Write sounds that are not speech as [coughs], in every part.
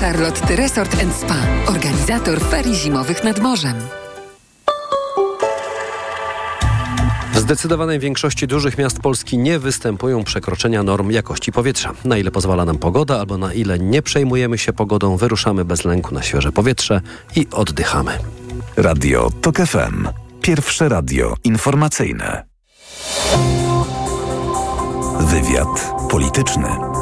Charlotte Resort Spa. Organizator ferii zimowych nad morzem. W zdecydowanej większości dużych miast Polski nie występują przekroczenia norm jakości powietrza. Na ile pozwala nam pogoda, albo na ile nie przejmujemy się pogodą, wyruszamy bez lęku na świeże powietrze i oddychamy. Radio TOK FM. Pierwsze radio informacyjne. Wywiad polityczny.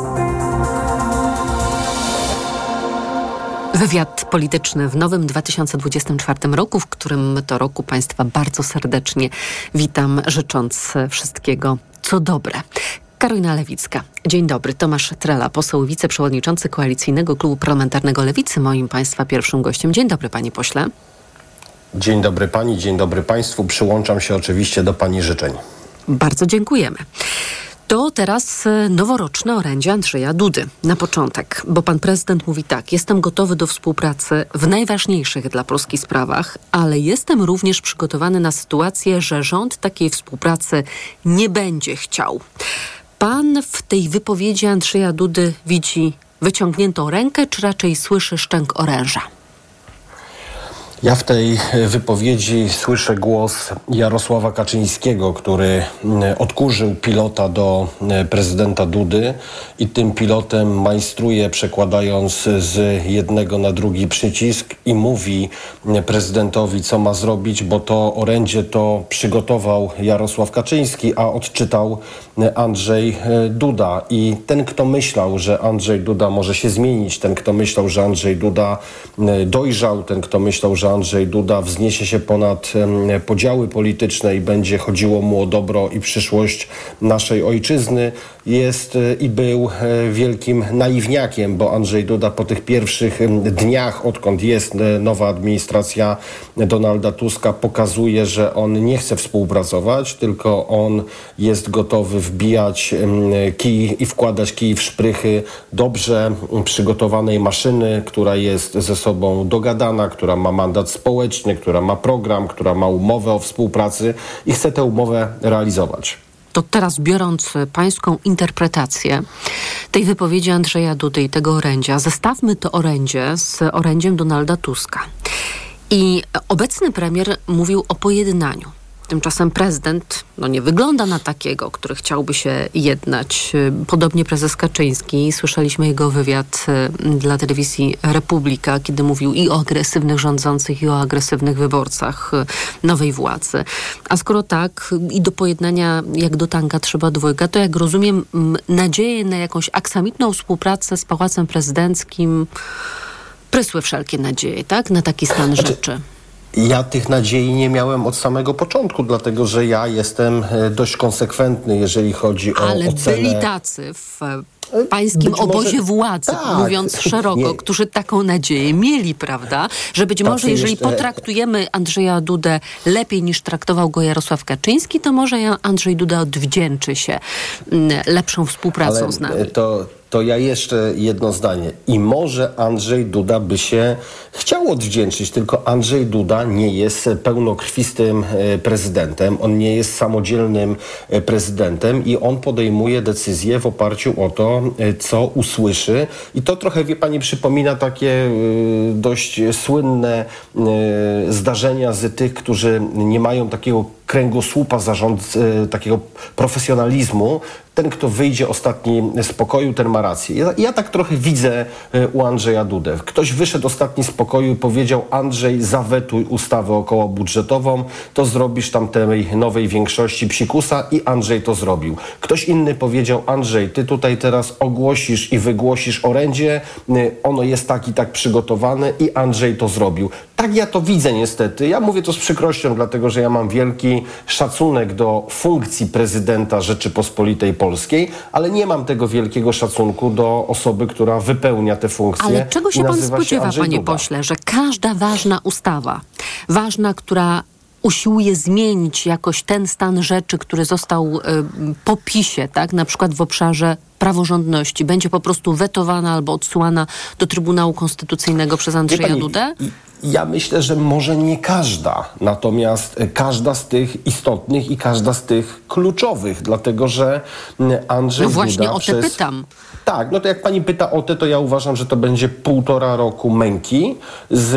Wywiad polityczny w nowym 2024 roku, w którym to roku Państwa bardzo serdecznie witam, życząc wszystkiego co dobre. Karolina Lewicka. Dzień dobry. Tomasz Trela, poseł wiceprzewodniczący Koalicyjnego Klubu Parlamentarnego Lewicy, moim Państwa pierwszym gościem. Dzień dobry, panie pośle. Dzień dobry pani, dzień dobry państwu. Przyłączam się oczywiście do pani życzeń. Bardzo dziękujemy. To teraz e, noworoczne orędzie Andrzeja Dudy. Na początek, bo pan prezydent mówi tak: Jestem gotowy do współpracy w najważniejszych dla Polski sprawach, ale jestem również przygotowany na sytuację, że rząd takiej współpracy nie będzie chciał. Pan w tej wypowiedzi Andrzeja Dudy widzi wyciągniętą rękę, czy raczej słyszy szczęk oręża? Ja w tej wypowiedzi słyszę głos Jarosława Kaczyńskiego, który mm, odkurzył pilota do mm, prezydenta Dudy i tym pilotem majstruje, przekładając z jednego na drugi przycisk i mówi mm, prezydentowi, co ma zrobić, bo to orędzie to przygotował Jarosław Kaczyński, a odczytał Andrzej e, Duda. I ten, kto myślał, że Andrzej Duda może się zmienić, ten, kto myślał, że Andrzej Duda dojrzał, ten, kto myślał, że Andrzej Duda wzniesie się ponad podziały polityczne i będzie chodziło mu o dobro i przyszłość naszej ojczyzny, jest e, i był e, wielkim naiwniakiem, bo Andrzej Duda po tych pierwszych dniach, odkąd jest e, nowa administracja Donalda Tuska, pokazuje, że on nie chce współpracować, tylko on jest gotowy wbijać kij i wkładać kij w szprychy dobrze przygotowanej maszyny, która jest ze sobą dogadana, która ma mandat społeczny, która ma program, która ma umowę o współpracy i chce tę umowę realizować to teraz biorąc pańską interpretację tej wypowiedzi Andrzeja Dudy i tego orędzia, zestawmy to orędzie z orędziem Donalda Tuska. I obecny premier mówił o pojednaniu. Tymczasem prezydent no, nie wygląda na takiego, który chciałby się jednać. Podobnie prezes Kaczyński. Słyszeliśmy jego wywiad y, dla telewizji Republika, kiedy mówił i o agresywnych rządzących, i o agresywnych wyborcach y, nowej władzy. A skoro tak, i do pojednania jak do tanga trzeba dwojga, to jak rozumiem, nadzieję na jakąś aksamitną współpracę z Pałacem Prezydenckim prysły wszelkie nadzieje, tak? Na taki stan znaczy, rzeczy. Ja tych nadziei nie miałem od samego początku, dlatego że ja jestem e, dość konsekwentny, jeżeli chodzi o Ale ocenę... byli tacy w e, pańskim być obozie może, władzy, tak, mówiąc szeroko, nie. którzy taką nadzieję mieli, prawda? Że być może jeżeli jeszcze... potraktujemy Andrzeja Dudę lepiej niż traktował go Jarosław Kaczyński, to może Andrzej Duda odwdzięczy się mm, lepszą współpracą Ale z nami. To, to ja jeszcze jedno zdanie. I może Andrzej Duda by się chciał odwdzięczyć, tylko Andrzej Duda nie jest pełnokrwistym e, prezydentem, on nie jest samodzielnym e, prezydentem i on podejmuje decyzje w oparciu o to, e, co usłyszy. I to trochę, wie pani, przypomina takie dość słynne zdarzenia z tych, którzy nie mają takiego kręgosłupa zarząd, takiego profesjonalizmu, ten, kto wyjdzie ostatni z pokoju, ten ma rację. Ja, ja, tak trochę widzę e, u Andrzeja Dudę. Ktoś wyszedł ostatni z pokoju i powiedział Andrzej, zawetuj ustawę okołobudżetową, to zrobisz tam tej nowej większości psikusa i Andrzej to zrobił. Ktoś inny powiedział Andrzej, ty tutaj teraz ogłosisz i wygłosisz orędzie, e, ono jest tak i tak przygotowane i Andrzej to zrobił. Tak ja to widzę niestety. Ja mówię to z przykrością, dlatego że ja mam wielki szacunek do funkcji prezydenta Rzeczypospolitej Polskiej, ale nie mam tego wielkiego szacunku do osoby, która wypełnia te funkcje. Ale czego się pan spodziewa, się panie Duda. pośle, że każda ważna ustawa, ważna, która usiłuje zmienić jakoś ten stan rzeczy, który został y, po PiSie, tak, na przykład w obszarze praworządności, będzie po prostu wetowana albo odsyłana do Trybunału Konstytucyjnego przez Andrzeja Dudę? Ja myślę, że może nie każda, natomiast każda z tych istotnych i każda z tych kluczowych, dlatego że Andrzej No właśnie Duda o te przez... pytam. Tak, no to jak pani pyta o te, to ja uważam, że to będzie półtora roku męki z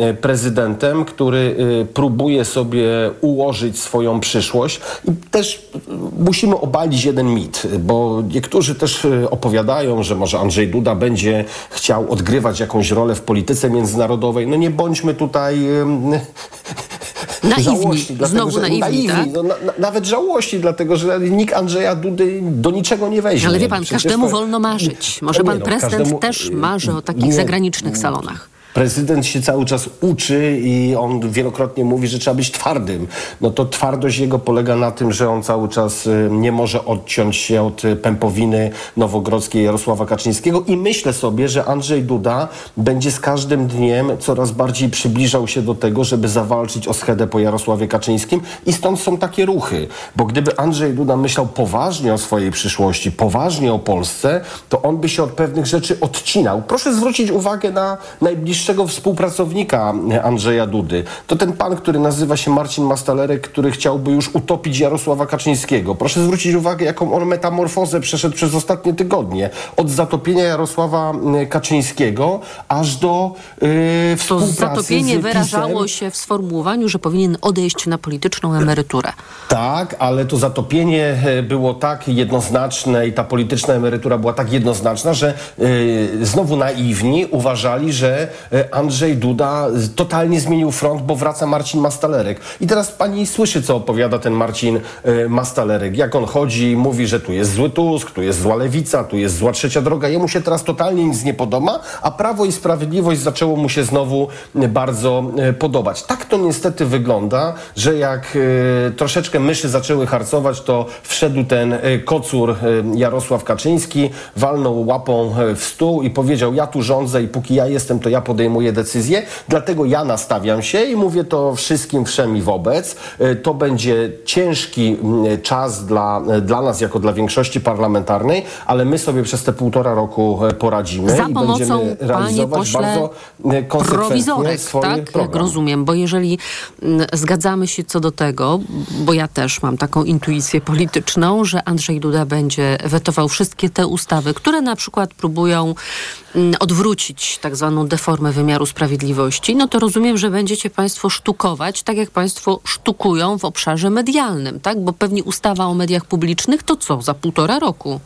e, prezydentem, który e, próbuje sobie ułożyć swoją przyszłość. I też e, musimy obalić jeden mit, bo niektórzy też opowiadają, że może Andrzej Duda będzie chciał odgrywać jakąś rolę w polityce międzynarodowej. No nie bądźmy tutaj... Naiwni. Żałości, dlatego, Znowu że, naiwni, tak? no, na, na, nawet żałości, dlatego że nikt Andrzeja Dudy do niczego nie weźmie. Ale wie pan, Przecież każdemu to- wolno marzyć. Może pan no, prezydent każdemu- też marzy o takich nie. zagranicznych salonach. Prezydent się cały czas uczy i on wielokrotnie mówi, że trzeba być twardym. No to twardość jego polega na tym, że on cały czas y, nie może odciąć się od y, pępowiny nowogrodzkiej Jarosława Kaczyńskiego i myślę sobie, że Andrzej Duda będzie z każdym dniem coraz bardziej przybliżał się do tego, żeby zawalczyć o schedę po Jarosławie Kaczyńskim i stąd są takie ruchy. Bo gdyby Andrzej Duda myślał poważnie o swojej przyszłości, poważnie o Polsce, to on by się od pewnych rzeczy odcinał. Proszę zwrócić uwagę na najbliższego współpracownika Andrzeja Dudy. To ten pan, który nazywa się Marcin Mastalerek, który chciałby już utopić Jarosława Kaczyńskiego. Proszę zwrócić uwagę, jaką on metamorfozę przeszedł przez ostatnie tygodnie. Od zatopienia Jarosława Kaczyńskiego aż do yy, To współpracy zatopienie z wyrażało się w sformułowaniu, że powinien odejść na polityczną emeryturę. Tak, ale to zatopienie e, było tak jednoznaczne i ta polityczna emerytura była tak jednoznaczna, że e, znowu naiwni uważali, że Andrzej Duda totalnie zmienił front, bo wraca Marcin Mastalerek. I teraz pani słyszy, co opowiada ten Marcin e, Mastalerek. Jak on chodzi i mówi, że tu jest zły Tusk, tu jest zła Lewica, tu jest zła Trzecia Droga. Jemu się teraz totalnie nic nie podoba, a Prawo i Sprawiedliwość zaczęło mu się znowu e, bardzo e, podobać. Tak to niestety wygląda, że jak e, troszeczkę myszy zaczęły harcować, to wszedł ten e, kocur e, Jarosław Kaczyński, walnął łapą e, w stół i powiedział, ja tu rządzę i póki ja jestem, to ja podejmuję decyzję, dlatego ja nastawiam się i mówię to wszystkim wszem i wobec. E, To będzie ciężki mm, czas dla, e, dla nas, jako dla większości parlamentarnej, ale my sobie przez te półtora roku e, poradzimy Za i pomocą, będziemy realizować pośle, bardzo konsekwentnie swoje tak? Jak program. rozumiem, bo jeżeli mm, zgadzamy się co do tego, bo ja też mam taką intuicję polityczną, że Andrzej Duda będzie wetował wszystkie te ustawy, które na przykład próbują mm, odwrócić tak zwaną deformę wymiaru sprawiedliwości, no to rozumiem, że będziecie państwo sztukować, tak jak państwo sztukują w obszarze medialnym, tak? Bo pewnie ustawa o mediach publicznych to co, za półtora roku?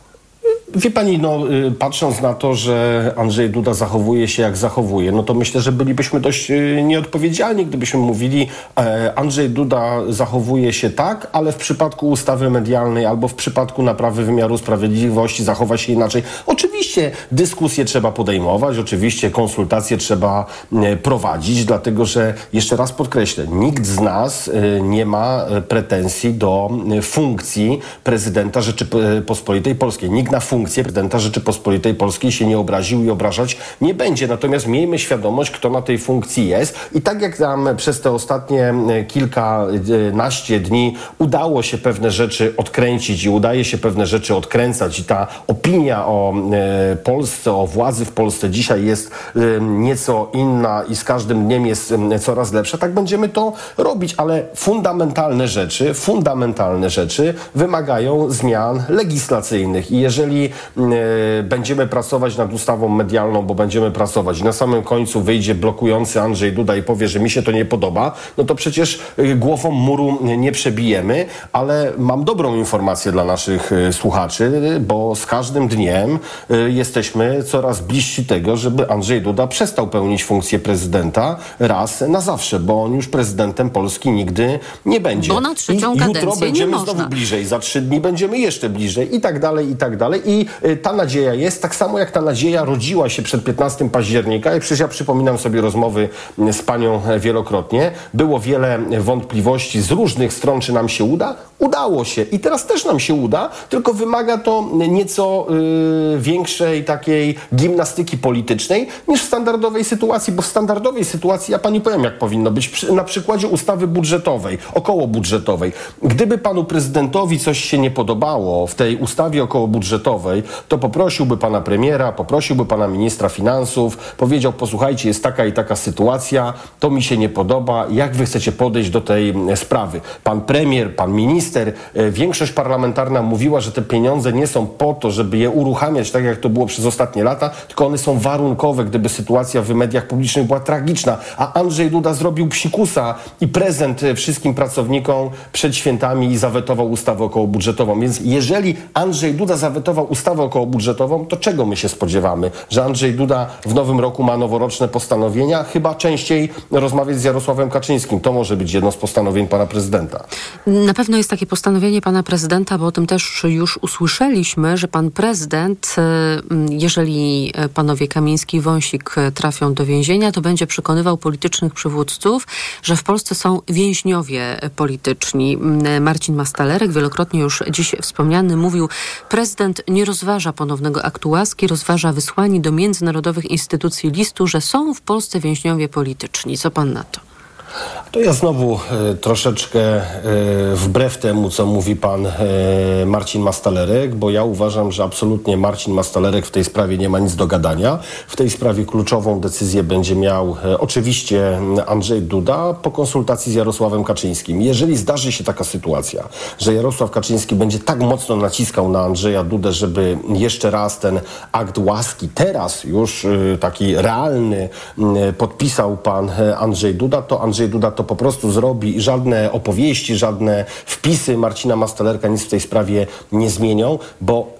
Wie pani, no, y, patrząc na to, że Andrzej Duda zachowuje się jak zachowuje, no to myślę, że bylibyśmy dość y, nieodpowiedzialni, gdybyśmy mówili, e, Andrzej Duda zachowuje się tak, ale w przypadku ustawy medialnej albo w przypadku naprawy wymiaru sprawiedliwości zachowa się inaczej. Oczywiście dyskusje trzeba podejmować, oczywiście konsultacje trzeba e, prowadzić, dlatego że, jeszcze raz podkreślę, nikt z nas e, nie ma e, pretensji do e, funkcji prezydenta Rzeczypospolitej Polskiej. Nikt na funkcję prezydenta Rzeczypospolitej Polskiej się nie obraził i obrażać nie będzie. Natomiast miejmy świadomość, kto na tej funkcji jest. I tak jak nam przez te ostatnie e, kilkanaście dni udało się pewne rzeczy odkręcić i udaje się pewne rzeczy odkręcać i ta opinia o e, Polsce, o władzy w Polsce dzisiaj jest e, nieco inna i z każdym dniem jest coraz lepsza, tak będziemy to robić, ale fundamentalne rzeczy, fundamentalne rzeczy wymagają zmian legislacyjnych i jeżeli e, będziemy pracować nad ustawą medialną, bo będziemy pracować i na samym końcu wyjdzie blokujący Andrzej Duda i powie, że mi się to nie podoba, no to przecież e, głową muru nie przebijemy, ale mam dobrą informację dla naszych e, słuchaczy, bo z każdym dniem jesteśmy coraz bliżsi tego, żeby Andrzej Duda przestał pełnić funkcję prezydenta raz na zawsze, bo on już prezydentem Polski nigdy nie będzie. Bo na trzecią I jutro będziemy znowu bliżej, za trzy dni będziemy jeszcze bliżej i tak dalej, i tak dalej. I y, ta nadzieja jest, tak samo jak ta nadzieja rodziła się przed 15 października i przecież ja przypominam sobie rozmowy y, z panią e, wielokrotnie. Było wiele wątpliwości z różnych stron, czy nam się uda. Udało się i teraz też nam się uda, tylko wymaga to nieco y, większej takiej gimnastyki politycznej niż w standardowej sytuacji, bo w standardowej sytuacji, ja pani powiem jak powinno być, na przykładzie ustawy budżetowej, okołobudżetowej. Gdyby panu prezydentowi coś się nie podobało w tej ustawie okołobudżetowej, finansowej, to poprosiłby pana premiera, poprosiłby pana ministra finansów, powiedział, posłuchajcie, jest taka i taka sytuacja, to mi się nie podoba, jak wy chcecie podejść do tej e, sprawy. Pan premier, pan minister, e, większość parlamentarna mówiła, że te pieniądze nie są po to, żeby je uruchamiać tak, jak to było przez ostatnie lata, tylko one są warunkowe, gdyby sytuacja w mediach publicznych była tragiczna. A Andrzej Duda zrobił psikusa i prezent e, wszystkim pracownikom przed świętami i zawetował ustawę okołobudżetową. Więc jeżeli Andrzej Duda zawetował ustawę okołobudżetową, to czego my się spodziewamy? Że Andrzej Duda w nowym roku ma noworoczne postanowienia? Chyba częściej rozmawiać z Jarosławem Kaczyńskim. To może być jedno z postanowień pana prezydenta. Na pewno jest takie postanowienie pana prezydenta, bo o tym też już usłyszeliśmy, że pan prezydent, e, jeżeli panowie Kamiński i Wąsik trafią do więzienia, to będzie przekonywał politycznych przywódców, że w Polsce są więźniowie polityczni. Marcin Mastalerek, wielokrotnie już dziś wspomniany, mówił, prezydent nie rozważa ponownego aktu łaski, rozważa wysłanie do międzynarodowych instytucji listu, że są w Polsce więźniowie polityczni. Co pan na to? To ja znowu e, troszeczkę e, wbrew temu, co mówi pan e, Marcin Mastalerek, bo ja uważam, że absolutnie Marcin Mastalerek w tej sprawie nie ma nic do gadania. W tej sprawie kluczową decyzję będzie miał oczywiście Andrzej Duda po konsultacji z Jarosławem Kaczyńskim. Jeżeli zdarzy się taka sytuacja, że Jarosław Kaczyński będzie tak mocno naciskał na Andrzeja Dudę, żeby jeszcze raz ten akt łaski, teraz już taki realny, podpisał pan Andrzej Duda, to Andrzej Andrzej Duda to po prostu zrobi. I żadne opowieści, żadne wpisy Marcina Mastalerka nic w tej sprawie nie zmienią, bo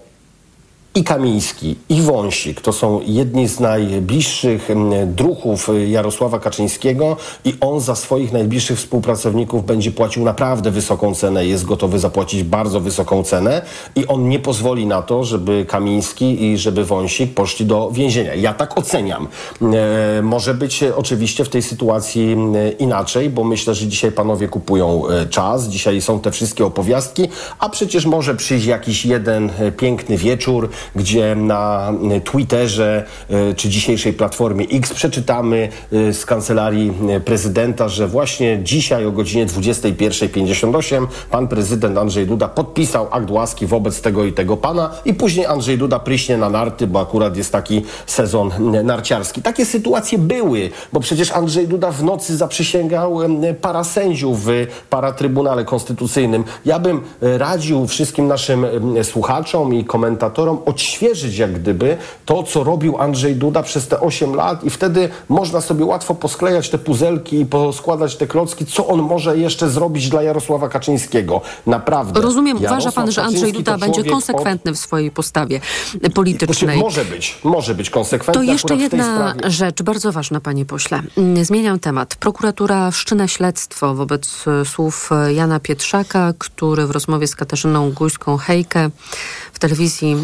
i Kamiński, i Wąsik to są jedni z najbliższych druhów Jarosława Kaczyńskiego i on za swoich najbliższych współpracowników będzie płacił naprawdę wysoką cenę, jest gotowy zapłacić bardzo wysoką cenę i on nie pozwoli na to, żeby Kamiński i żeby Wąsik poszli do więzienia. Ja tak oceniam. E, może być oczywiście w tej sytuacji inaczej, bo myślę, że dzisiaj panowie kupują e, czas, dzisiaj są te wszystkie opowiastki, a przecież może przyjść jakiś jeden e, piękny wieczór, gdzie na y, Twitterze y, czy dzisiejszej platformie X przeczytamy y, z kancelarii prezydenta, że właśnie dzisiaj o godzinie 21.58 pan prezydent Andrzej Duda podpisał akt łaski wobec tego i tego pana i później Andrzej Duda pryśnie na narty, bo akurat jest taki sezon narciarski. Takie sytuacje były, bo przecież Andrzej Duda w nocy zaprzysięgał para sędziów w paratrybunale konstytucyjnym. Ja bym radził wszystkim naszym słuchaczom i komentatorom odświeżyć jak gdyby to, co robił Andrzej Duda przez te 8 lat i wtedy można sobie łatwo posklejać te puzelki i poskładać te klocki, co on może jeszcze zrobić dla Jarosława Kaczyńskiego. Naprawdę. Rozumiem, Jarosław uważa pan, że Andrzej Duda będzie konsekwentny od... w swojej postawie politycznej. Może być, może być konsekwentny. To jeszcze jedna rzecz, bardzo ważna, panie pośle. Zmieniam temat. Prokuratura wszczyna śledztwo wobec e, słów e, Jana Pietrzaka, który w rozmowie z Katarzyną Gujską-Hejkę w telewizji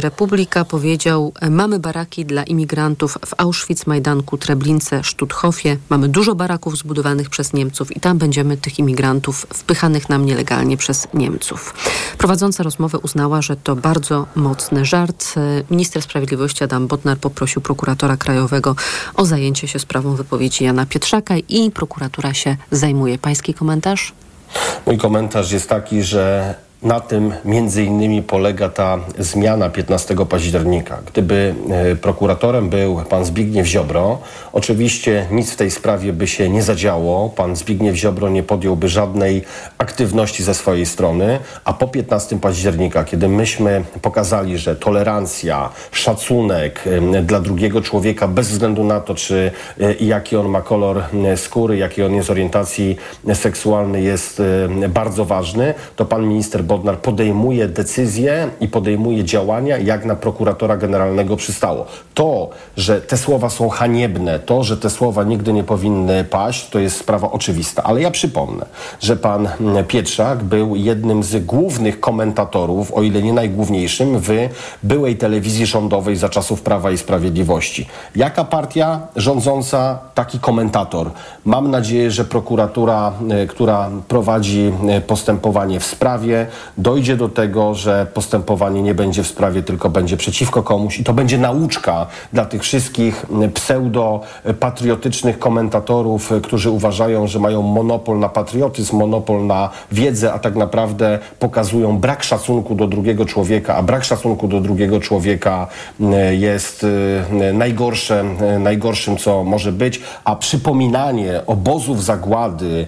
Republika powiedział: Mamy baraki dla imigrantów w Auschwitz, Majdanku, Treblince, Sztuthofie. Mamy dużo baraków zbudowanych przez Niemców i tam będziemy tych imigrantów wpychanych nam nielegalnie przez Niemców. Prowadząca rozmowę uznała, że to bardzo mocny żart. Minister Sprawiedliwości Adam Botnar poprosił prokuratora krajowego o zajęcie się sprawą wypowiedzi Jana Pietrzaka i prokuratura się zajmuje. Pański komentarz? Mój komentarz jest taki, że na tym między innymi polega ta zmiana 15 października. Gdyby e, prokuratorem był pan Zbigniew Ziobro, oczywiście nic w tej sprawie by się nie zadziało. Pan Zbigniew Ziobro nie podjąłby żadnej aktywności ze swojej strony, a po 15 października, kiedy myśmy pokazali, że tolerancja, szacunek dla drugiego człowieka bez względu na to, czy e, jaki on ma kolor skóry, jaki on jest orientacji seksualnej jest bardzo ważny, to pan minister Bodnar podejmuje decyzje i podejmuje działania, jak na prokuratora generalnego przystało. To, że te słowa są haniebne, to, że te słowa nigdy nie powinny paść, to jest sprawa oczywista. Ale ja przypomnę, że pan Pietrzak był jednym z głównych komentatorów, o ile nie najgłówniejszym, w byłej telewizji rządowej za czasów Prawa i Sprawiedliwości. Jaka partia rządząca, taki komentator. Mam nadzieję, że prokuratura, e, która prowadzi e, postępowanie w sprawie, dojdzie do tego, że postępowanie nie będzie w sprawie, tylko będzie przeciwko komuś i to będzie nauczka dla tych wszystkich pseudo-patriotycznych komentatorów, którzy uważają, że mają monopol na patriotyzm, monopol na wiedzę, a tak naprawdę pokazują brak szacunku do drugiego człowieka, a brak szacunku do drugiego człowieka jest najgorsze, najgorszym, co może być, a przypominanie obozów zagłady,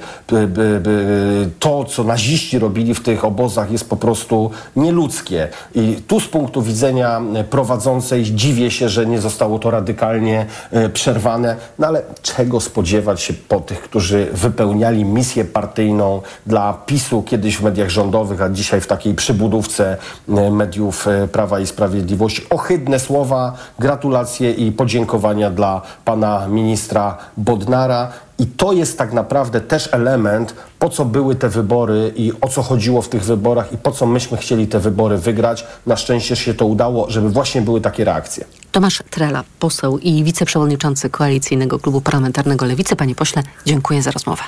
to, co naziści robili w tych obozach jest po prostu nieludzkie. I tu z punktu widzenia prowadzącej dziwię się, że nie zostało to radykalnie e, przerwane, no ale czego spodziewać się po tych, którzy wypełniali misję partyjną dla PiSu kiedyś w mediach rządowych, a dzisiaj w takiej przybudówce e, mediów e, Prawa i Sprawiedliwości. Ohydne słowa, gratulacje i podziękowania dla pana ministra Bodnara. I to jest tak naprawdę też element, po co były te wybory i o co chodziło w tych wyborach i po co myśmy chcieli te wybory wygrać. Na szczęście się to udało, żeby właśnie były takie reakcje. Tomasz Trela, poseł i wiceprzewodniczący Koalicyjnego Klubu Parlamentarnego Lewicy. Panie pośle, dziękuję za rozmowę.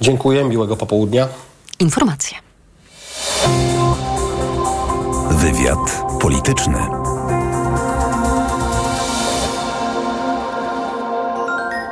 Dziękuję, miłego popołudnia. Informacje. Wywiad polityczny.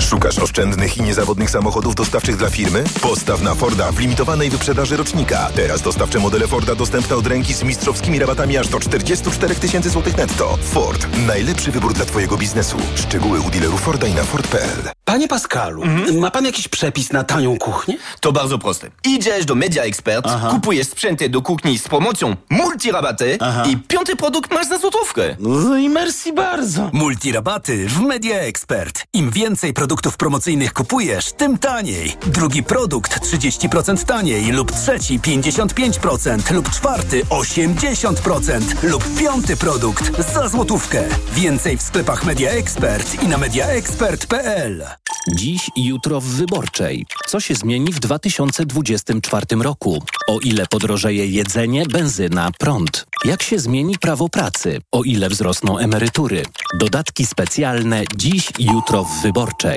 Szukasz oszczędnych i niezawodnych samochodów dostawczych dla firmy? Postaw na Forda w limitowanej wyprzedaży rocznika. Teraz dostawcze modele Forda dostępne od ręki z mistrzowskimi rabatami aż do 44 tysięcy złotych netto. Ford. Najlepszy wybór dla Twojego biznesu. Szczegóły u dealerów Forda i na Ford.pl. Panie Pascalu, ma pan jakiś przepis na tanią kuchnię? To bardzo proste. Idziesz do Media Expert, Aha. kupujesz sprzęty do kuchni z promocją multirabaty Aha. i piąty produkt masz za złotówkę. No i merci bardzo. Multirabaty w Media Expert. Im więcej produktów promocyjnych kupujesz, tym taniej. Drugi produkt 30% taniej lub trzeci 55% lub czwarty 80% lub piąty produkt za złotówkę. Więcej w sklepach Media Expert i na mediaexpert.pl. Dziś i jutro w Wyborczej. Co się zmieni w 2024 roku? O ile podrożeje jedzenie, benzyna, prąd? Jak się zmieni prawo pracy? O ile wzrosną emerytury? Dodatki specjalne dziś i jutro w Wyborczej.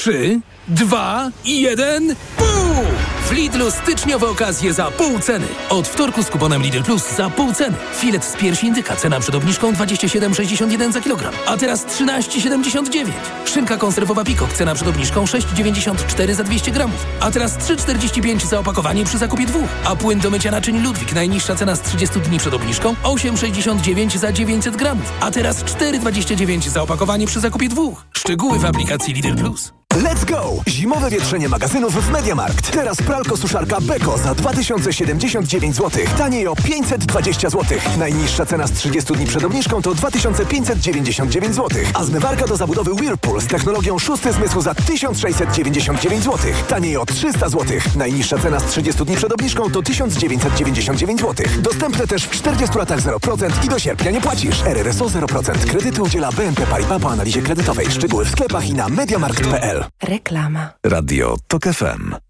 Trzy, dwa i jeden. Bum! W Lidlu styczniowe okazje za pół ceny. Od wtorku z kuponem Lidl Plus za pół ceny. Filet z piersi indyka, cena przed obniżką 27,61 za kilogram. A teraz 13,79. Szynka konserwowa Pikok, cena przed obniżką 6,94 za 200 gramów. A teraz 3,45 za opakowanie przy zakupie dwóch. A płyn do mycia naczyń Ludwik, najniższa cena z 30 dni przed obniżką 8,69 za 900 gramów. A teraz 4,29 za opakowanie przy zakupie dwóch. Szczegóły w aplikacji Lidl Plus. Let's go! Zimowe wietrzenie magazynów w Mediamarkt. Teraz pralko-suszarka Beko za 2079 zł. Taniej o 520 zł. Najniższa cena z 30 dni przed obniżką to 2599 zł. A zmywarka do zabudowy Whirlpool z technologią szósty zmysł za 1699 zł. Taniej o 300 zł. Najniższa cena z 30 dni przed obniżką to 1999 zł. Dostępne też w 40 latach 0% i do sierpnia nie płacisz. RRSO 0%. Kredyty udziela BNP Paribas po analizie kredytowej. Szczegóły w sklepach i na mediamarkt.pl. Reklama. Radio Tok FM.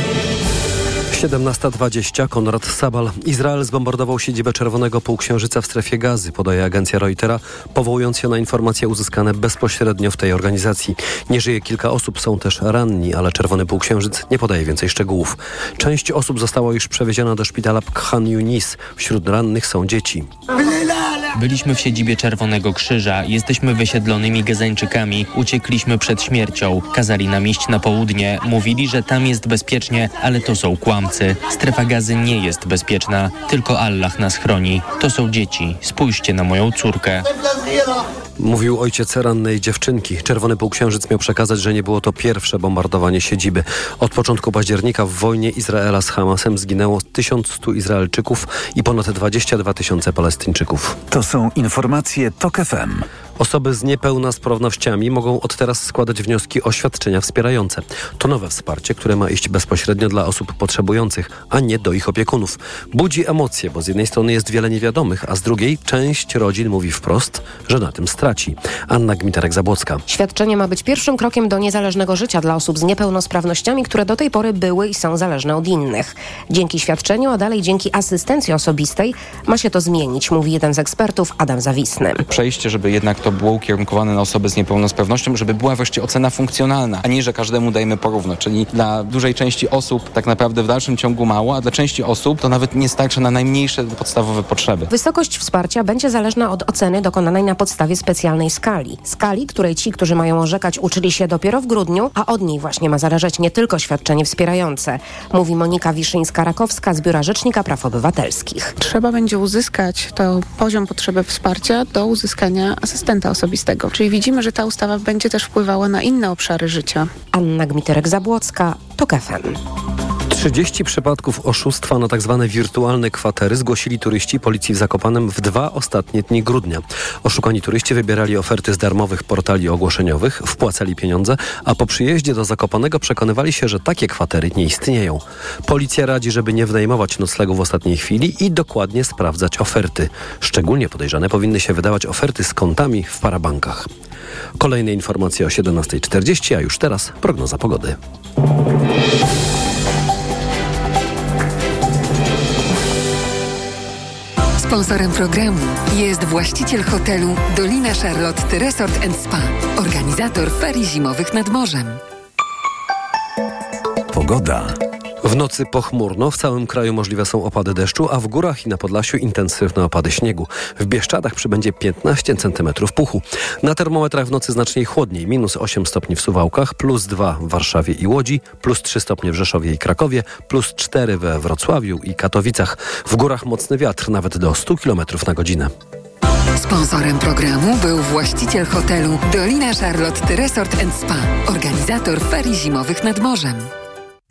17.20 Konrad Sabal. Izrael zbombardował siedzibę Czerwonego Półksiężyca w strefie gazy, podaje agencja Reutera, powołując się na informacje uzyskane bezpośrednio w tej organizacji. Nie żyje kilka osób, są też ranni, ale Czerwony Półksiężyc nie podaje więcej szczegółów. Część osób została już przewieziona do szpitala Khan Yunis. Wśród rannych są dzieci. Byliśmy w siedzibie Czerwonego Krzyża, jesteśmy wysiedlonymi Gezańczykami, uciekliśmy przed śmiercią. Kazali nam iść na południe, mówili, że tam jest bezpiecznie, ale to są kłamcy. Strefa gazy nie jest bezpieczna, tylko Allah nas chroni. To są dzieci, spójrzcie na moją córkę. Mówił ojciec rannej dziewczynki. Czerwony Półksiężyc miał przekazać, że nie było to pierwsze bombardowanie siedziby. Od początku października w wojnie Izraela z Hamasem zginęło 1100 Izraelczyków i ponad 22 tysiące Palestyńczyków. To są informacje TOK FM. Osoby z niepełnosprawnościami mogą od teraz składać wnioski o świadczenia wspierające. To nowe wsparcie, które ma iść bezpośrednio dla osób potrzebujących, a nie do ich opiekunów. Budzi emocje, bo z jednej strony jest wiele niewiadomych, a z drugiej część rodzin mówi wprost, że na tym straci. Anna Gmiterek-Zabłocka. Świadczenie ma być pierwszym krokiem do niezależnego życia dla osób z niepełnosprawnościami, które do tej pory były i są zależne od innych. Dzięki świadczeniu, a dalej dzięki asystencji osobistej ma się to zmienić, mówi jeden z ekspertów Adam Zawisny. Przejście, żeby jednak to było ukierunkowane na osoby z niepełnosprawnością, żeby była wreszcie ocena funkcjonalna, a nie, że każdemu dajemy porówno. Czyli dla dużej części osób tak naprawdę w dalszym ciągu mało, a dla części osób to nawet nie starczy na najmniejsze podstawowe potrzeby. Wysokość wsparcia będzie zależna od oceny dokonanej na podstawie specjalnej skali. Skali, której ci, którzy mają orzekać, uczyli się dopiero w grudniu, a od niej właśnie ma zależeć nie tylko świadczenie wspierające, mówi Monika Wiszyńska-Rakowska z Biura Rzecznika Praw Obywatelskich. Trzeba będzie uzyskać to poziom potrzeby wsparcia do uzyskania asystenta osobistego. Czyli widzimy, że ta ustawa będzie też wpływała na inne obszary życia. Anna Gmiterek-Zabłocka, TOK FM. 30 przypadków oszustwa na tzw. Tak wirtualne kwatery zgłosili turyści policji w Zakopanem w dwa ostatnie dni grudnia. Oszukani turyści wybierali oferty z darmowych portali ogłoszeniowych, wpłacali pieniądze, a po przyjeździe do Zakopanego przekonywali się, że takie kwatery nie istnieją. Policja radzi, żeby nie wynajmować noclegu w ostatniej chwili i dokładnie sprawdzać oferty. Szczególnie podejrzane powinny się wydawać oferty z kontami w parabankach. Kolejne informacje o 17.40, a już teraz prognoza pogody. Sponsorem programu jest właściciel hotelu Dolina Charlotte Resort Spa, organizator ferii zimowych nad morzem. Pogoda. W nocy pochmurno, w całym kraju możliwe są opady deszczu, a w górach i na Podlasiu intensywne opady śniegu. W Bieszczadach przybędzie 15 cm puchu. Na termometrach w nocy znacznie chłodniej, minus 8 stopni w Suwałkach, plus 2 w Warszawie i Łodzi, plus 3 stopnie w Rzeszowie i Krakowie, plus 4 we Wrocławiu i Katowicach. W górach mocny wiatr, nawet do 100 km na godzinę. Sponsorem programu był właściciel hotelu Dolina Charlotte Resort Spa, organizator ferii zimowych nad morzem.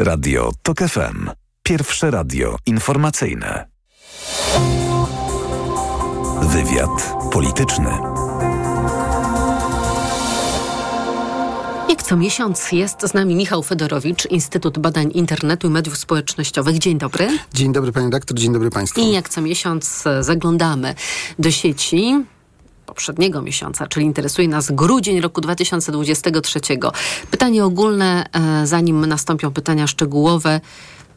Radio TOK FM. Pierwsze radio informacyjne. Wywiad polityczny. Jak co miesiąc jest z nami Michał Fedorowicz, Instytut Badań Internetu i Mediów Społecznościowych. Dzień dobry. Dzień dobry Pani Doktor, dzień dobry Państwu. I jak co miesiąc e, zaglądamy do sieci poprzedniego miesiąca, czyli interesuje nas grudzień roku 2023. Pytanie ogólne, e, zanim nastąpią pytania szczegółowe.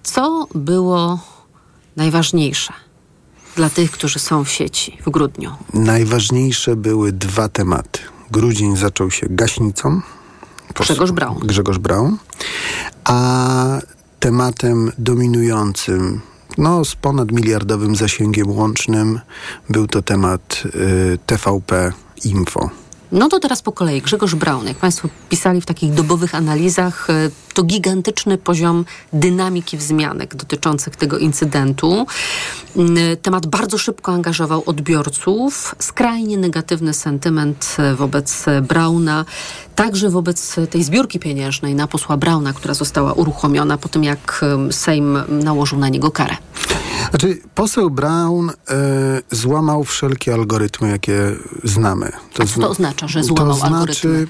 Co było najważniejsze dla tych, którzy są w sieci w grudniu? Najważniejsze były dwa tematy. Grudzień zaczął się gaśnicą. Grzegorz Braun. Grzegorz Braun. A tematem dominującym no, z ponad miliardowym zasięgiem łącznym był to temat y, TVP Info. No to teraz po kolei. Grzegorz Braun, jak Państwo pisali w takich dobowych analizach, y, to gigantyczny poziom dynamiki wzmianek dotyczących tego incydentu. Y, temat bardzo szybko angażował odbiorców. Skrajnie negatywny sentyment y, wobec Brauna, także wobec tej zbiórki pieniężnej na posła Brauna, która została uruchomiona po tym, jak Sejm nałożył na niego karę. Znaczy, poseł Brown y, złamał wszelkie algorytmy, jakie znamy. To, co to oznacza, że złamał to znaczy, algorytmy?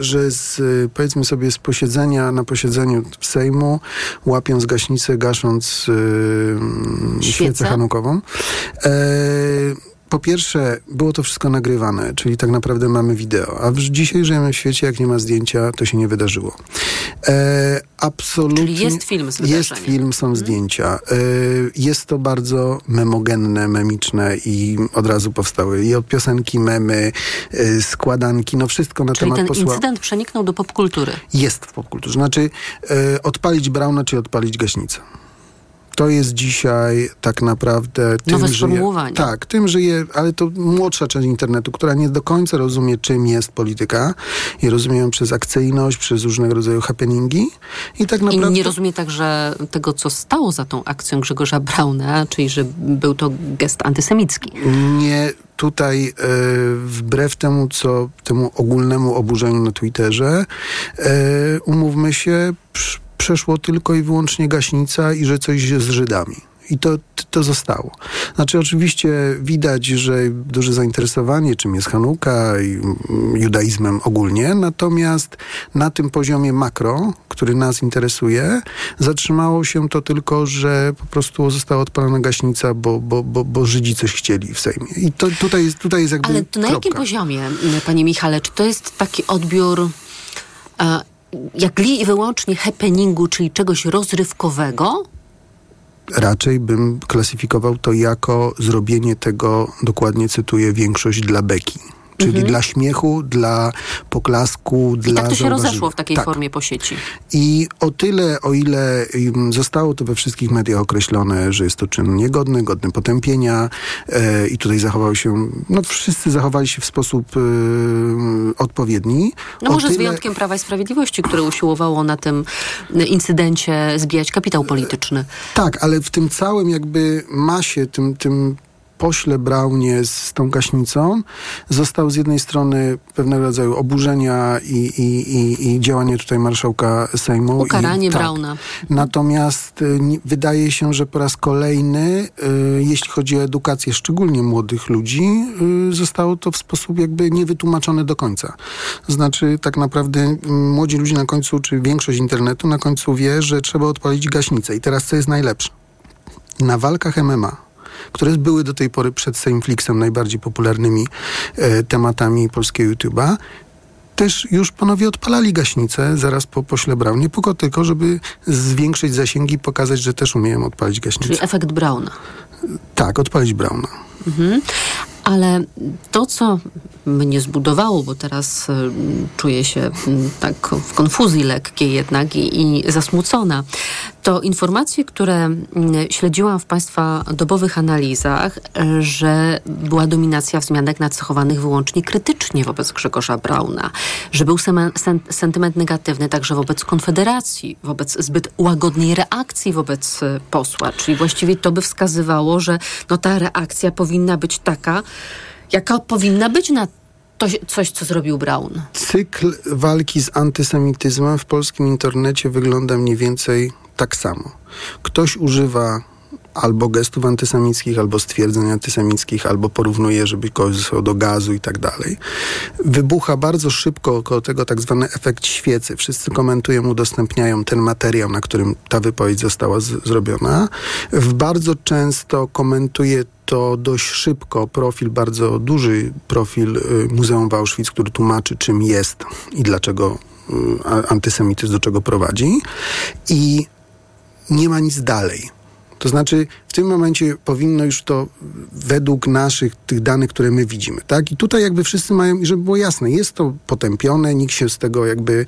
że z, powiedzmy sobie z posiedzenia na posiedzeniu Sejmu, łapiąc gaśnicę, gasząc y, świecę hanukową, y, po pierwsze, było to wszystko nagrywane, czyli tak naprawdę mamy wideo, a w dzisiaj żyjemy w świecie, jak nie ma zdjęcia, to się nie wydarzyło. E, absolutnie. Czyli jest film z Jest film, są zdjęcia. E, jest to bardzo memogenne, memiczne i od razu powstały i od piosenki memy, e, składanki, no wszystko na czyli temat ten posła. incydent przeniknął do popkultury. Jest w popkulturze. Znaczy, e, odpalić Brauna, czy odpalić gaśnicę. To jest dzisiaj tak naprawdę tym, Nowe żyje, tak, tym żyje, ale to młodsza część internetu, która nie do końca rozumie, czym jest polityka i rozumie ją przez akcyjność, przez różnego rodzaju happeningi i tak naprawdę... I nie rozumie także tego, co stało za tą akcją Grzegorza Brauna, czyli że był to gest antysemicki. Nie, tutaj e, wbrew temu, co temu ogólnemu oburzeniu na Twitterze, e, umówmy się, psz, przeszło tylko i wyłącznie gaśnica i że coś z Żydami. I to, to zostało. Znaczy, oczywiście widać, że duże zainteresowanie, czym jest Hanuka i judaizmem ogólnie, natomiast na tym poziomie makro, który nas interesuje, zatrzymało się to tylko, że po prostu została odpalona gaśnica, bo, bo, bo, bo Żydzi coś chcieli w Sejmie. I to tutaj jest, tutaj jest jakby Ale to na kropka. jakim poziomie, panie Michale? Czy to jest taki odbiór e, jak li wyłącznie happeningu, czyli czegoś rozrywkowego? Raczej bym klasyfikował to jako zrobienie tego, dokładnie cytuję, większość dla beki. Czyli Mhm. dla śmiechu, dla poklasku, I dla tak to się rozeszło w takiej tak. formie po sieci. I o tyle, o ile zostało to we wszystkich mediach określone, że jest to czyn niegodny, godny potępienia e, i tutaj zachował się, no wszyscy zachowali się w sposób e, odpowiedni. No o może z tyle, wyjątkiem Prawa i Sprawiedliwości, które usiłowało na tym incydencie zbijać kapitał polityczny. Tak, ale w tym całym jakby masie, tym, tym pośle Braunie z tą gaśnicą został z jednej strony pewnego rodzaju oburzenia i, i, i, i działanie tutaj marszałka Sejmu. Ukaranie I, tak. Brauna. Natomiast y, wydaje się, że po raz kolejny, y, jeśli chodzi o edukację szczególnie młodych ludzi, y, zostało to w sposób jakby niewytłumaczone do końca. Znaczy tak naprawdę mm, młodzi ludzie na końcu, czy większość internetu na końcu wie, że trzeba odpalić gaśnicę. I teraz co jest najlepsze? Na walkach MMA które były do tej pory przed Sejmflixem najbardziej popularnymi e, tematami polskiego YouTube'a, też już panowie odpalali gaśnicę zaraz po pośle Braunie, tylko tylko, żeby zwiększyć zasięgi i pokazać, że też umieją odpalić gaśnicę. Czyli efekt Brauna. Tak, odpalić Brauna. Mhm. Ale to, co mnie zbudowało, bo teraz y, czuję się mm, tak w konfuzji lekkiej jednak i, i zasmucona, to informacje, które mm, śledziłam w Państwa dobowych analizach, y, że była dominacja wzmianek nacechowanych wyłącznie krytycznie wobec Grzegorza Brauna, że był sentyment negatywny także wobec Konfederacji, wobec zbyt łagodnej reakcji wobec y, posła, czyli właściwie to by wskazywało, że no, ta reakcja powinna być taka, jaka powinna być na to, coś, co zrobił Braun. Cykl walki z antysemityzmem w polskim internecie wygląda mniej więcej tak samo. Ktoś używa albo gestów antysemickich, albo stwierdzeń antysemickich, albo porównuje, żeby kogoś zesłał do gazu i tak dalej. Wybucha bardzo szybko około tego tak zwany efekt świecy. Wszyscy komentują, udostępniają ten materiał, na którym ta wypowiedź została z- zrobiona. W bardzo często komentuje to dość szybko profil, bardzo duży profil y, Muzeum w Auschwitz, który tłumaczy, czym jest i dlaczego y, antysemityzm do czego prowadzi. I nie ma nic dalej. To znaczy, w tym momencie powinno już to według naszych tych danych, które my widzimy, tak? I tutaj jakby wszyscy mają, i żeby było jasne, jest to potępione, nikt się z tego jakby,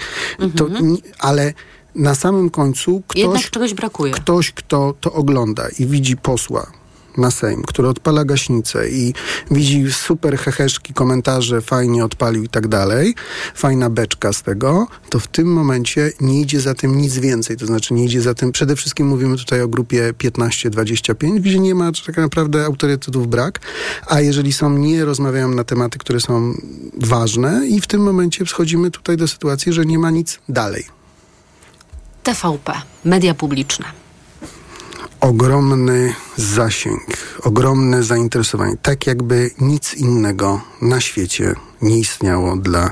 to, ni- ale na samym końcu ktoś, czegoś brakuje. ktoś, kto to ogląda i widzi posła na Sejm, który odpala gaśnicę i widzi super heheszki, komentarze, fajnie odpalił i tak dalej, fajna beczka z tego, to w tym momencie nie idzie za tym nic więcej. To znaczy nie idzie za tym, przede wszystkim mówimy tutaj o grupie 15-25, gdzie nie ma tak naprawdę autorytetów brak, a jeżeli są, nie rozmawiają na tematy, które są ważne i w tym momencie schodzimy tutaj do sytuacji, że nie ma nic dalej. TVP, media publiczne. Ogromny zasięg, ogromne zainteresowanie. Tak jakby nic innego na świecie nie istniało dla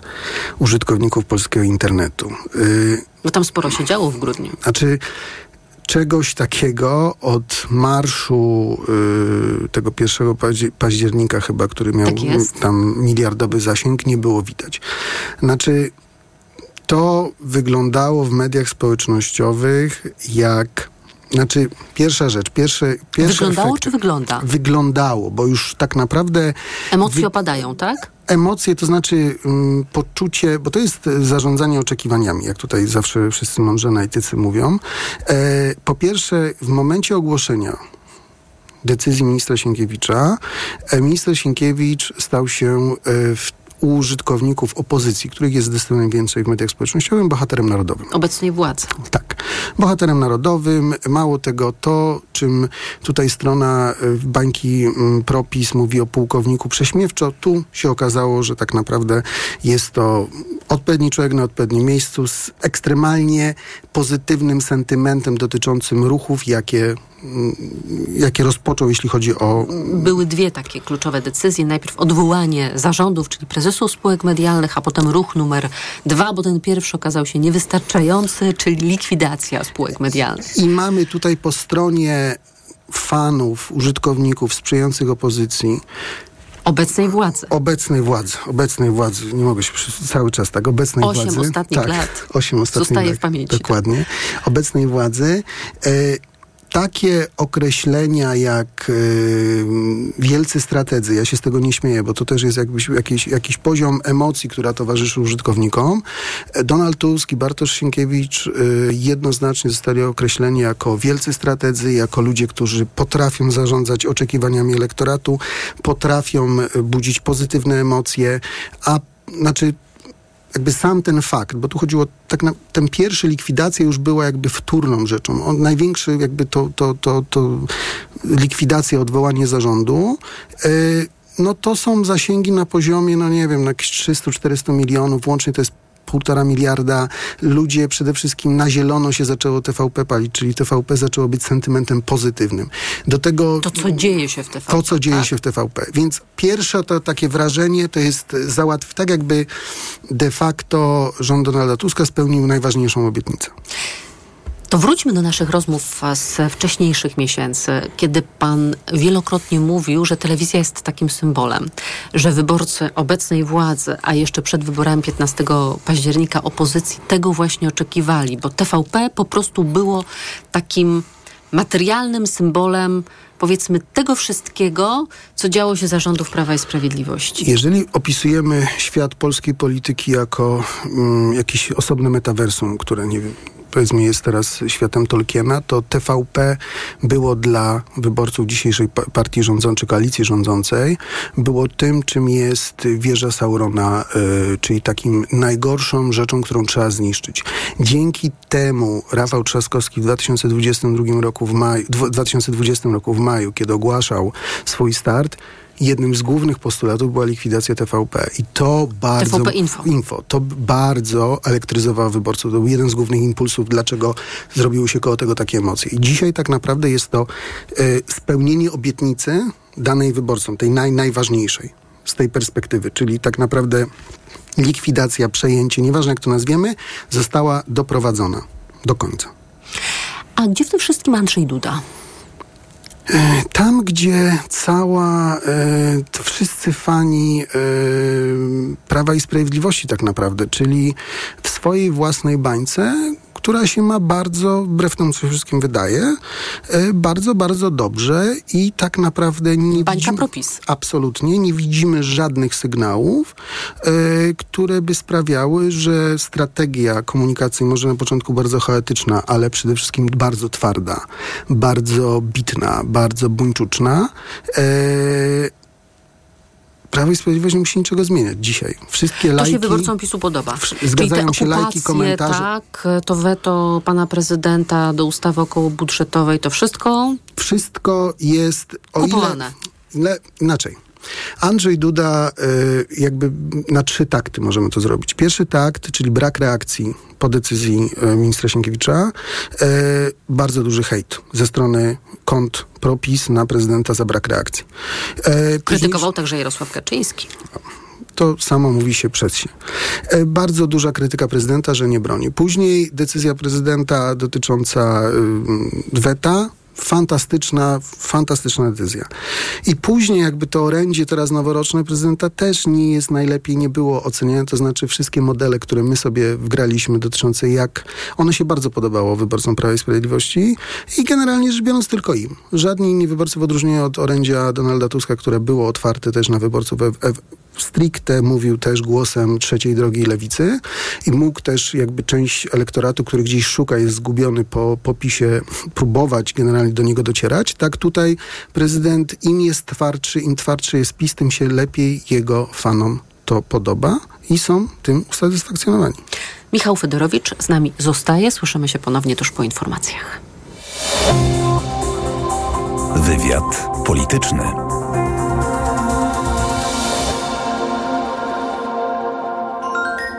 użytkowników polskiego internetu. Yy, Bo tam sporo się działo w grudniu. znaczy, czegoś takiego od marszu yy, tego 1 paździe- października chyba, który miał Tak tam miliardowy zasięg, nie było widać. Znaczy, to wyglądało w mediach społecznościowych jak znaczy, pierwsza rzecz, Wyglądało czy wygląda? Wyglądało, bo już tak naprawdę Emocje wy- opadają, tak? emocje, to znaczy um, poczucie, bo to jest zarządzanie oczekiwaniami, jak tutaj zawsze wszyscy mądrze analitycy mówią. E, po pierwsze, w momencie ogłoszenia decyzji ministra Sienkiewicza, e, minister Sienkiewicz stał się e, w użytkowników opozycji, których jest zdecydowanie więcej w mediach społecznościowych, bohaterem narodowym. Obecnej władzy. Tak. Bohaterem narodowym. Mało tego, to czym tutaj strona y, bańki mm, Propis mówi o pułkowniku prześmiewczo, tu się okazało, że tak naprawdę jest to odpowiedni człowiek na odpowiednim miejscu z ekstremalnie pozytywnym sentymentem dotyczącym ruchów, jakie mm, jakie rozpoczął, jeśli chodzi o... Były dwie takie kluczowe decyzje. Najpierw odwołanie zarządów, czyli prezesów spółek medialnych, a potem ruch numer dwa, bo ten pierwszy okazał się niewystarczający, czyli likwidacja spółek medialnych. I mamy tutaj po stronie fanów, użytkowników sprzyjających opozycji Obecnej władzy. Obecnej władzy. Obecnej władzy. Nie mogę się cały czas tak. Obecnej osiem władzy. Ostatnich tak, lat. Osiem ostatnich Zostaje lat. w pamięci. Dokładnie. Obecnej władzy. E, takie określenia jak y, wielcy strategzy, ja się z tego nie śmieję, bo to też jest jakbyś, jakiś, jakiś poziom emocji, która towarzyszy użytkownikom. Donald Tusk i Bartosz Sienkiewicz y, jednoznacznie zostali określeni jako wielcy strategzy, jako ludzie, którzy potrafią zarządzać oczekiwaniami elektoratu, potrafią budzić pozytywne emocje, a znaczy jakby sam ten fakt, bo tu chodziło tak na ten pierwszy likwidacja już była jakby wtórną rzeczą. On największy jakby to, to, to, to likwidacja, odwołanie zarządu. Yy, no to są zasięgi na poziomie, no nie wiem, jakieś 300-400 milionów, łącznie to jest półtora miliarda ludzie przede wszystkim na zielono się zaczęło TVP palić, czyli TVP zaczęło być sentymentem pozytywnym. Do tego... To, co dzieje się w TVP. To, co dzieje tak? się w TVP. Więc pierwsze to takie wrażenie to jest załatw, tak jakby de facto rząd Donalda Tuska spełnił najważniejszą obietnicę. To wróćmy do naszych rozmów z wcześniejszych miesięcy, kiedy pan wielokrotnie mówił, że telewizja jest takim symbolem, że wyborcy obecnej władzy, a jeszcze przed wyborami 15 października opozycji tego właśnie oczekiwali, bo TVP po prostu było takim materialnym symbolem powiedzmy tego wszystkiego, co działo się za rządów Prawa i Sprawiedliwości. Jeżeli opisujemy świat polskiej polityki jako mm, jakieś osobne metaversum, które nie wiem, powiedzmy jest teraz światem Tolkiena, to TVP było dla wyborców dzisiejszej partii rządzącej, koalicji rządzącej, było tym, czym jest wieża Saurona, y, czyli takim najgorszą rzeczą, którą trzeba zniszczyć. Dzięki temu Rafał Trzaskowski w 2022 roku w maju, 2020 roku w maju, kiedy ogłaszał swój start, jednym z głównych postulatów była likwidacja TVP. I to bardzo... TVP Info. Info. To bardzo elektryzowało wyborców. To był jeden z głównych impulsów, dlaczego zrobiły się koło tego takie emocje. I dzisiaj tak naprawdę jest to y, spełnienie obietnicy danej wyborcom, tej naj, najważniejszej z tej perspektywy, czyli tak naprawdę likwidacja, przejęcie, nieważne jak to nazwiemy, została doprowadzona do końca. A gdzie w tym wszystkim Andrzej Duda? Tam, gdzie cała, e, wszyscy fani e, Prawa i Sprawiedliwości tak naprawdę, czyli w swojej własnej bańce, która się ma bardzo, wbrew temu, co się wszystkim wydaje, e, bardzo, bardzo dobrze i tak naprawdę nie Bańka widzimy... propis. Absolutnie. Nie widzimy żadnych sygnałów, e, które by sprawiały, że strategia komunikacji może na początku bardzo chaotyczna, ale przede wszystkim bardzo twarda, bardzo bitna, bardzo buńczuczna, e, Prawo i Sprawiedliwość nie musi niczego zmieniać dzisiaj. Wszystkie To lajki... się wyborcom PiSu podoba. Zgadzają się lajki, komentarze. Tak, to weto pana prezydenta do ustawy okołobudżetowej, to wszystko Wszystko jest... O kupowane. ile, ile inaczej. Andrzej Duda y, jakby na trzy takty możemy to zrobić. Pierwszy takt, czyli brak reakcji po decyzji y, ministra Sienkiewicza. Y, bardzo duży hejt ze strony kont propis na prezydenta za brak reakcji. Y, Krytykował także Jarosław Kaczyński. to samo mówi się przez się. Bardzo duża krytyka prezydenta, że nie broni. Później decyzja prezydenta dotycząca weta. Fantastyczna, fantastyczna decyzja. I później jakby to orędzie teraz noworoczne prezydenta też nie jest najlepiej, nie było oceniane, to znaczy wszystkie modele, które my sobie wgraliśmy dotyczące jak, one się bardzo podobało wyborcom Prawa i Sprawiedliwości i generalnie rzecz biorąc tylko im. Żadni inni wyborcy w odróżnieniu od orędzia Donalda Tuska, które było otwarte też na wyborców stricte mówił też głosem trzeciej drogi lewicy i mógł też jakby część elektoratu, który gdzieś szuka, jest zgubiony po popisie, próbować generalnie do niego docierać. Tak tutaj prezydent im jest twardszy, im twardszy jest PiS, tym się lepiej jego fanom to podoba i są tym usatysfakcjonowani. Michał Fedorowicz z nami zostaje. Słyszymy się ponownie tuż po informacjach. Wywiad polityczny.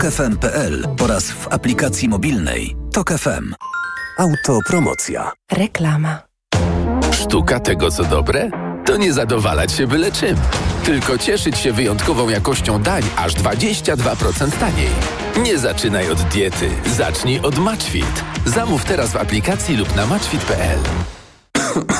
tokefm.pl oraz w aplikacji mobilnej Tok FM. Autopromocja. Reklama. Sztuka tego, co dobre? To nie zadowalać się byle czym, tylko cieszyć się wyjątkową jakością dań aż 22% taniej. Nie zaczynaj od diety, zacznij od Matchfit. Zamów teraz w aplikacji lub na matchfit.pl. [coughs]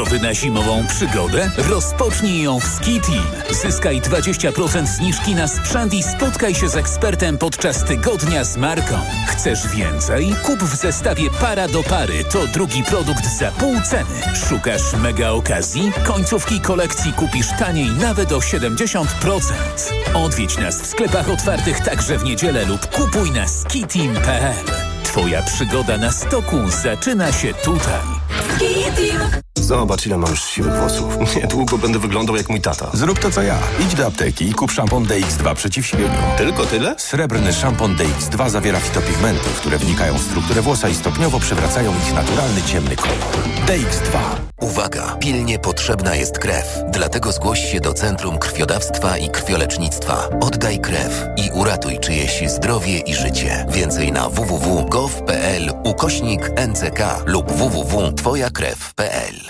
Gotowy na zimową przygodę? Rozpocznij ją w Ski Team. Zyskaj 20% zniżki na sprzęt i spotkaj się z ekspertem podczas tygodnia z marką. Chcesz więcej? Kup w zestawie para do pary. To drugi produkt za pół ceny. Szukasz mega okazji? Końcówki kolekcji kupisz taniej nawet o 70%. Odwiedź nas w sklepach otwartych także w niedzielę lub kupuj na skiteam.pl. Twoja przygoda na stoku zaczyna się tutaj. Zobacz, ile mam już siwych włosów. [laughs] Niedługo będę wyglądał jak mój tata. Zrób to, co ja. Idź do apteki i kup szampon DX2 przeciw siwieniu. Tylko tyle? Srebrny szampon DX2 zawiera fitopigmenty, które wnikają w strukturę włosa i stopniowo przywracają ich naturalny, ciemny kolor. DX2. Uwaga! Pilnie potrzebna jest krew. Dlatego zgłoś się do Centrum Krwiodawstwa i Krwiolecznictwa. Oddaj krew i uratuj czyjeś zdrowie i życie. Więcej na www.gov.pl ukośnik NCK lub www.twojakrew.pl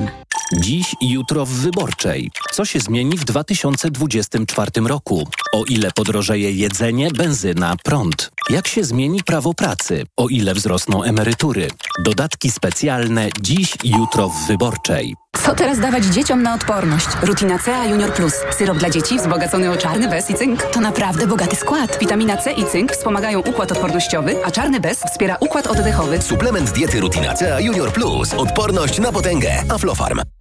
Dziś i jutro w Wyborczej. Co się zmieni w 2024 roku? O ile podrożeje jedzenie, benzyna, prąd? Jak się zmieni prawo pracy? O ile wzrosną emerytury? Dodatki specjalne dziś i jutro w Wyborczej. Co teraz dawać dzieciom na odporność? Rutina C Junior Plus. Syrop dla dzieci wzbogacony o czarny bez i cynk. To naprawdę bogaty skład. Witamina C i cynk wspomagają układ odpornościowy, a czarny bez wspiera układ oddechowy. Suplement diety Rutina C Junior Plus. Odporność na potęgę. Aflofarm.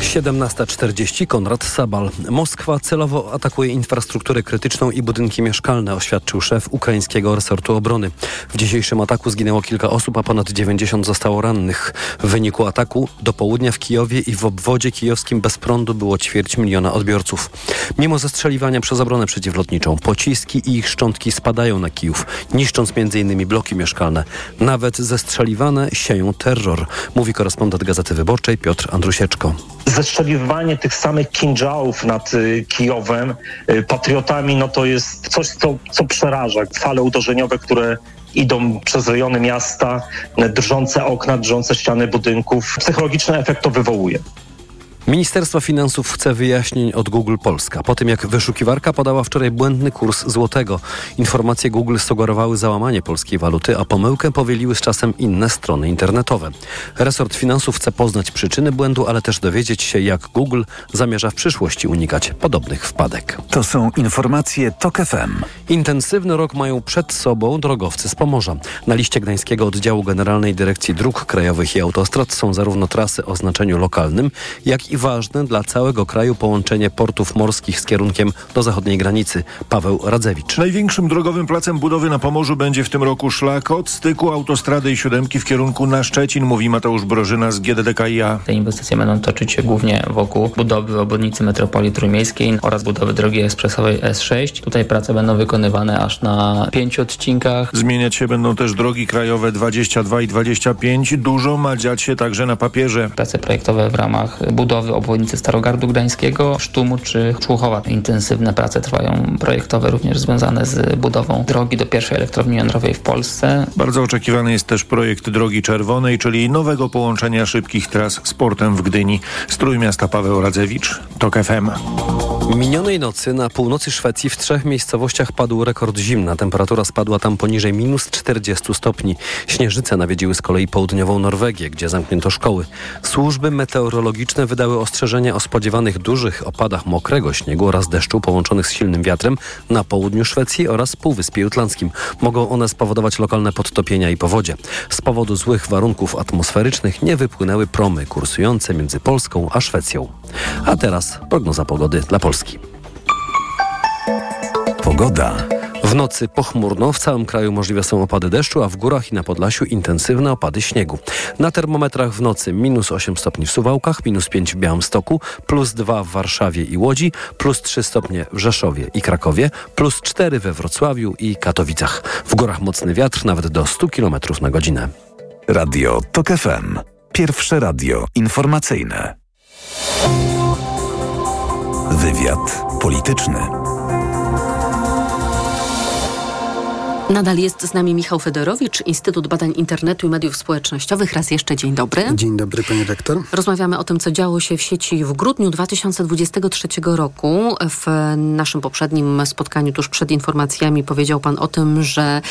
17.40 Konrad Sabal. Moskwa celowo atakuje infrastrukturę krytyczną i budynki mieszkalne, oświadczył szef ukraińskiego resortu obrony. W dzisiejszym ataku zginęło kilka osób, a ponad 90 zostało rannych. W wyniku ataku do południa w Kijowie i w obwodzie kijowskim bez prądu było ćwierć miliona odbiorców. Mimo zestrzeliwania przez obronę przeciwlotniczą, pociski i ich szczątki spadają na Kijów, niszcząc m.in. bloki mieszkalne. Nawet zestrzeliwane sieją terror, mówi korespondent Gazety Wyborczej Piotr Andrusieczko zestrzeliwanie tych samych kinżałów nad y, Kijowem y, patriotami, no to jest coś, co, co przeraża. Fale uderzeniowe, które idą przez rejony miasta, drżące okna, drżące ściany budynków. Psychologiczny efekt to wywołuje. Ministerstwo Finansów chce wyjaśnień od Google Polska. Po tym jak wyszukiwarka podała wczoraj błędny kurs złotego. Informacje Google sugerowały załamanie polskiej waluty, a pomyłkę powieliły z czasem inne strony internetowe. Resort Finansów chce poznać przyczyny błędu, ale też dowiedzieć się, jak Google zamierza w przyszłości unikać podobnych wpadek. To są informacje TOK FM. Intensywny rok mają przed sobą drogowcy z Pomorza. Na liście Gdańskiego Oddziału Generalnej Dyrekcji Dróg Krajowych i Autostrad są zarówno trasy o znaczeniu lokalnym, jak i ważne dla całego kraju połączenie portów morskich z kierunkiem do zachodniej granicy. Paweł Radzewicz. Największym drogowym placem budowy na Pomorzu będzie w tym roku szlak od styku autostrady i siódemki w kierunku na Szczecin, mówi Mateusz Brożyna z GDDKiA. Te inwestycje będą toczyć się głównie wokół budowy obwodnicy metropolii trójmiejskiej oraz budowy drogi ekspresowej S6. Tutaj prace będą wykonywane aż na pięciu odcinkach. Zmieniać się będą też drogi krajowe 22 i 25. Dużo ma dziać się także na papierze. Prace projektowe w ramach budowy budowy obwodnicy Starogardu Gdańskiego, Sztumu czy Człuchowa. Intensywne prace trwają projektowe również związane z budową drogi do pierwszej elektrowni jądrowej w Polsce. Bardzo oczekiwany jest też projekt Drogi Czerwonej, czyli nowego połączenia szybkich tras z portem w Gdyni. Strój miasta Paweł Radzewicz, TOK FM. Minionej nocy na północy Szwecji w trzech miejscowościach padł rekord zimna. Temperatura spadła tam poniżej minus 40 stopni. Śnieżyce nawiedziły z kolei południową Norwegię, gdzie zamknięto szkoły. Służby meteorologiczne wydały ostrzeżenia o spodziewanych dużych opadach mokrego śniegu oraz deszczu połączonych z silnym wiatrem na południu Szwecji oraz Półwyspie Jutlandzkim. Mogą one spowodować lokalne podtopienia i powodzie. Z powodu złych warunków atmosferycznych nie wypłynęły promy kursujące między Polską a Szwecją. A teraz prognoza pogody dla Polski. Pogoda. W nocy pochmurno, w całym kraju możliwe są opady deszczu, a w górach i na Podlasiu intensywne opady śniegu. Na termometrach w nocy minus 8 stopni w Suwałkach, minus 5 w Białymstoku, plus 2 w Warszawie i Łodzi, plus 3 stopnie w Rzeszowie i Krakowie, plus 4 we Wrocławiu i Katowicach. W górach mocny wiatr nawet do 100 km na godzinę. Radio TOK FM. Pierwsze radio informacyjne. Wywiad polityczny. Nadal jest z nami Michał Federowicz, Instytut Badań Internetu i Mediów Społecznościowych. Raz jeszcze dzień dobry. Dzień dobry, panie rektor. Rozmawiamy o tym, co działo się w sieci w grudniu 2023 roku. W naszym poprzednim spotkaniu, tuż przed informacjami, powiedział pan o tym, że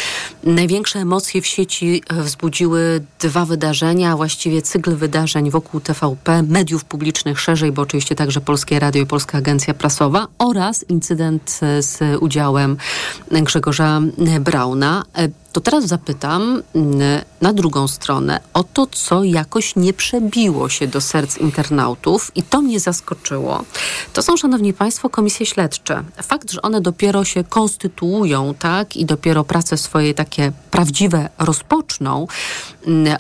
największe emocje w sieci wzbudziły dwa wydarzenia, a właściwie cykl wydarzeń wokół TVP, mediów publicznych szerzej, bo oczywiście także Polskie Radio i Polska Agencja Prasowa oraz incydent z udziałem Grzegorza Brauna. E, to teraz zapytam na drugą stronę o to, co jakoś nie przebiło się do serc internautów i to mnie zaskoczyło. To są, szanowni państwo, komisje śledcze. Fakt, że one dopiero się konstytuują, tak, i dopiero prace swoje takie prawdziwe rozpoczną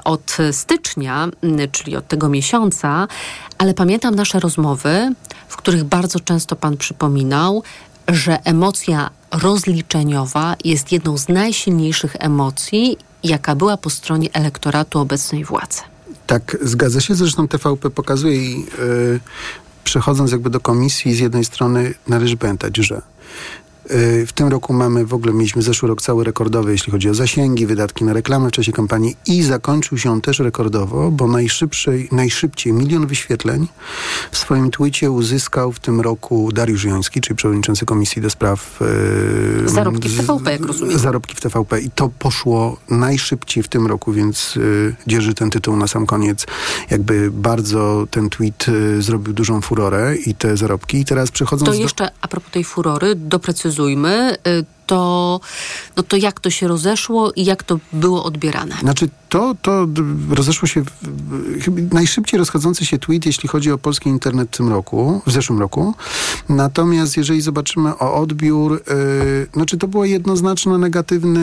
od stycznia, czyli od tego miesiąca, ale pamiętam nasze rozmowy, w których bardzo często pan przypominał, że emocja rozliczeniowa jest jedną z najsilniejszych emocji, jaka była po stronie elektoratu obecnej władzy. Tak, zgadza się. Zresztą TVP pokazuje i yy, przechodząc jakby do komisji, z jednej strony należy pamiętać, że w tym roku mamy, w ogóle mieliśmy zeszły rok cały rekordowy, jeśli chodzi o zasięgi, wydatki na reklamę w czasie kampanii i zakończył się on też rekordowo, bo najszybciej, najszybciej milion wyświetleń w swoim twicie uzyskał w tym roku Dariusz Joński, czyli przewodniczący Komisji do Spraw... Yy, zarobki w TVP, jak rozumiem. Zarobki w TVP i to poszło najszybciej w tym roku, więc yy, dzierży ten tytuł na sam koniec. Jakby bardzo ten tweet yy, zrobił dużą furorę i te zarobki. I teraz przechodząc To jeszcze, do... a propos tej furory, doprecyzujmy, Y, to, no to jak to się rozeszło i jak to było odbierane? Znaczy to, to rozeszło się, najszybciej rozchodzący się tweet, jeśli chodzi o polski internet w tym roku, w zeszłym roku. Natomiast jeżeli zobaczymy o odbiór, yy, znaczy to było jednoznaczny negatywny,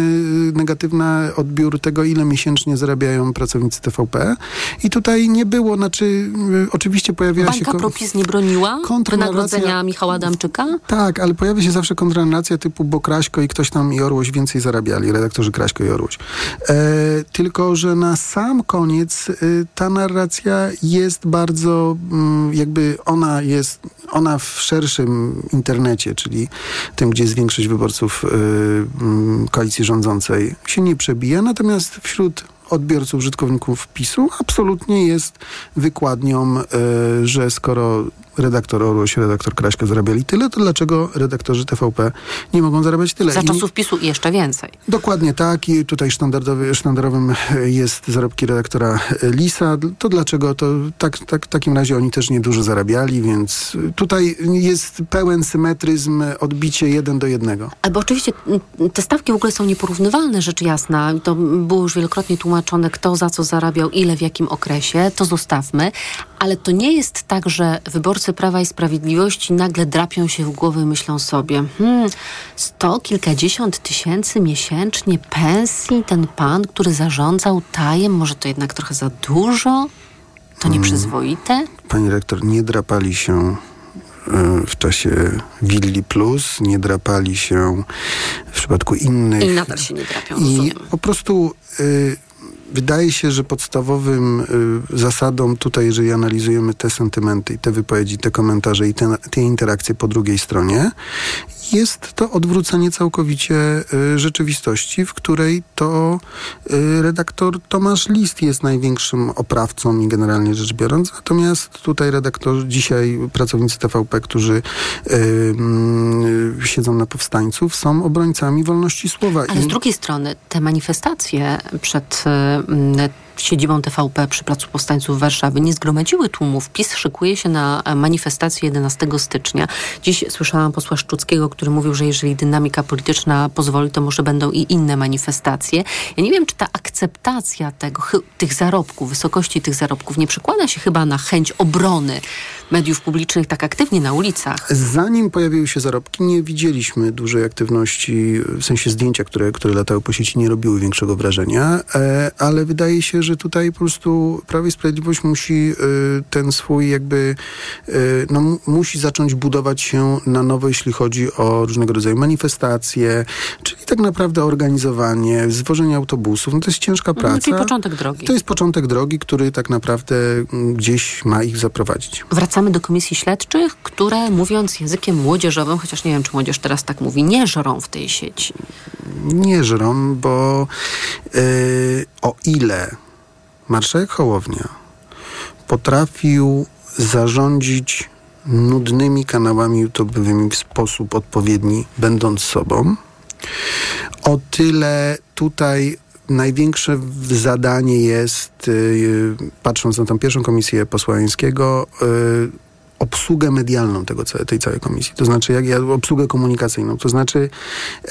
negatywny odbiór tego, ile miesięcznie zarabiają pracownicy TVP. I tutaj nie było, znaczy yy, oczywiście pojawiała Bańka się... Bańka Propis nie broniła wynagrodzenia Michała Adamczyka? Tak, ale pojawia się zawsze kontrarracja typu, bo Kraśko i ktoś tam i Orłoś więcej zarabiali, redaktorzy Kraśko i Orłoś. E, tylko, że na sam koniec y, ta narracja jest bardzo, y, jakby ona jest, ona w szerszym internecie, czyli tym, gdzie jest większość wyborców y, koalicji rządzącej, się nie przebija, natomiast wśród odbiorców, użytkowników PiSu absolutnie jest wykładnią, że skoro redaktor Orłoś, redaktor Kraśka zarabiali tyle, to dlaczego redaktorzy TVP nie mogą zarabiać tyle? Za czasów PiSu jeszcze więcej. Dokładnie tak i tutaj sztandarowym jest zarobki redaktora Lisa. To dlaczego? To tak, tak, w takim razie oni też niedużo zarabiali, więc tutaj jest pełen symetryzm, odbicie jeden do jednego. Albo oczywiście te stawki w ogóle są nieporównywalne, rzecz jasna. To było już wielokrotnie tłumaczone, kto za co zarabiał, ile, w jakim okresie. To zostawmy. Ale to nie jest tak, że wyborcy Prawa i Sprawiedliwości nagle drapią się w głowę i myślą sobie hmm, sto kilkadziesiąt tysięcy miesięcznie pensji, ten pan, który zarządzał tajem, może to jednak trochę za dużo? To nieprzyzwoite? Hmm. Pani rektor, nie drapali się w czasie Willi Plus, nie drapali się w przypadku innych. I nadal się nie drapią, I rozumiem. po prostu y, wydaje się, że podstawowym y, zasadą tutaj, jeżeli analizujemy te sentymenty i te wypowiedzi, te komentarze i te, te interakcje po drugiej stronie, jest to odwrócenie całkowicie y, rzeczywistości, w której to y, redaktor Tomasz List jest największym oprawcą i generalnie rzecz biorąc, natomiast tutaj redaktor, dzisiaj pracownicy TVP, którzy y, siedzą na powstańców, są obrońcami wolności słowa. Ale z drugiej strony te manifestacje przed siedzibą TVP przy Placu Powstańców Warszawy nie zgromadziły tłumów. PiS szykuje się na manifestację 11 stycznia. Dziś słyszałam posła Szczuckiego, który mówił, że jeżeli dynamika polityczna pozwoli, to może będą i inne manifestacje. Ja nie wiem, czy ta akceptacja tego, tych zarobków, wysokości tych zarobków nie przekłada się chyba na chęć obrony mediów publicznych tak aktywnie na ulicach. Zanim pojawiły się zarobki, nie widzieliśmy dużej aktywności, w sensie zdjęcia, które, które latały po sieci, nie robiły większego wrażenia, e, ale wydaje się, że tutaj po prostu Prawo i Sprawiedliwość musi y, ten swój jakby, y, no musi zacząć budować się na nowo, jeśli chodzi o różnego rodzaju manifestacje, czyli tak naprawdę organizowanie, zwożenie autobusów. No to jest ciężka praca. No, czyli początek drogi. To jest początek drogi, który tak naprawdę gdzieś ma ich zaprowadzić. Wracamy do komisji śledczych, które mówiąc językiem młodzieżowym, chociaż nie wiem, czy młodzież teraz tak mówi, nie żrą w tej sieci. Nie żrą, bo yy, o ile marszałek Hołownia potrafił zarządzić nudnymi kanałami YouTube'owymi w sposób odpowiedni, będąc sobą, o tyle tutaj największe zadanie jest, yy, patrząc na tą pierwszą komisję posła Jańskiego, yy, obsługę medialną tego, tej całej komisji. To znaczy, jak ja, obsługę komunikacyjną. To znaczy, yy,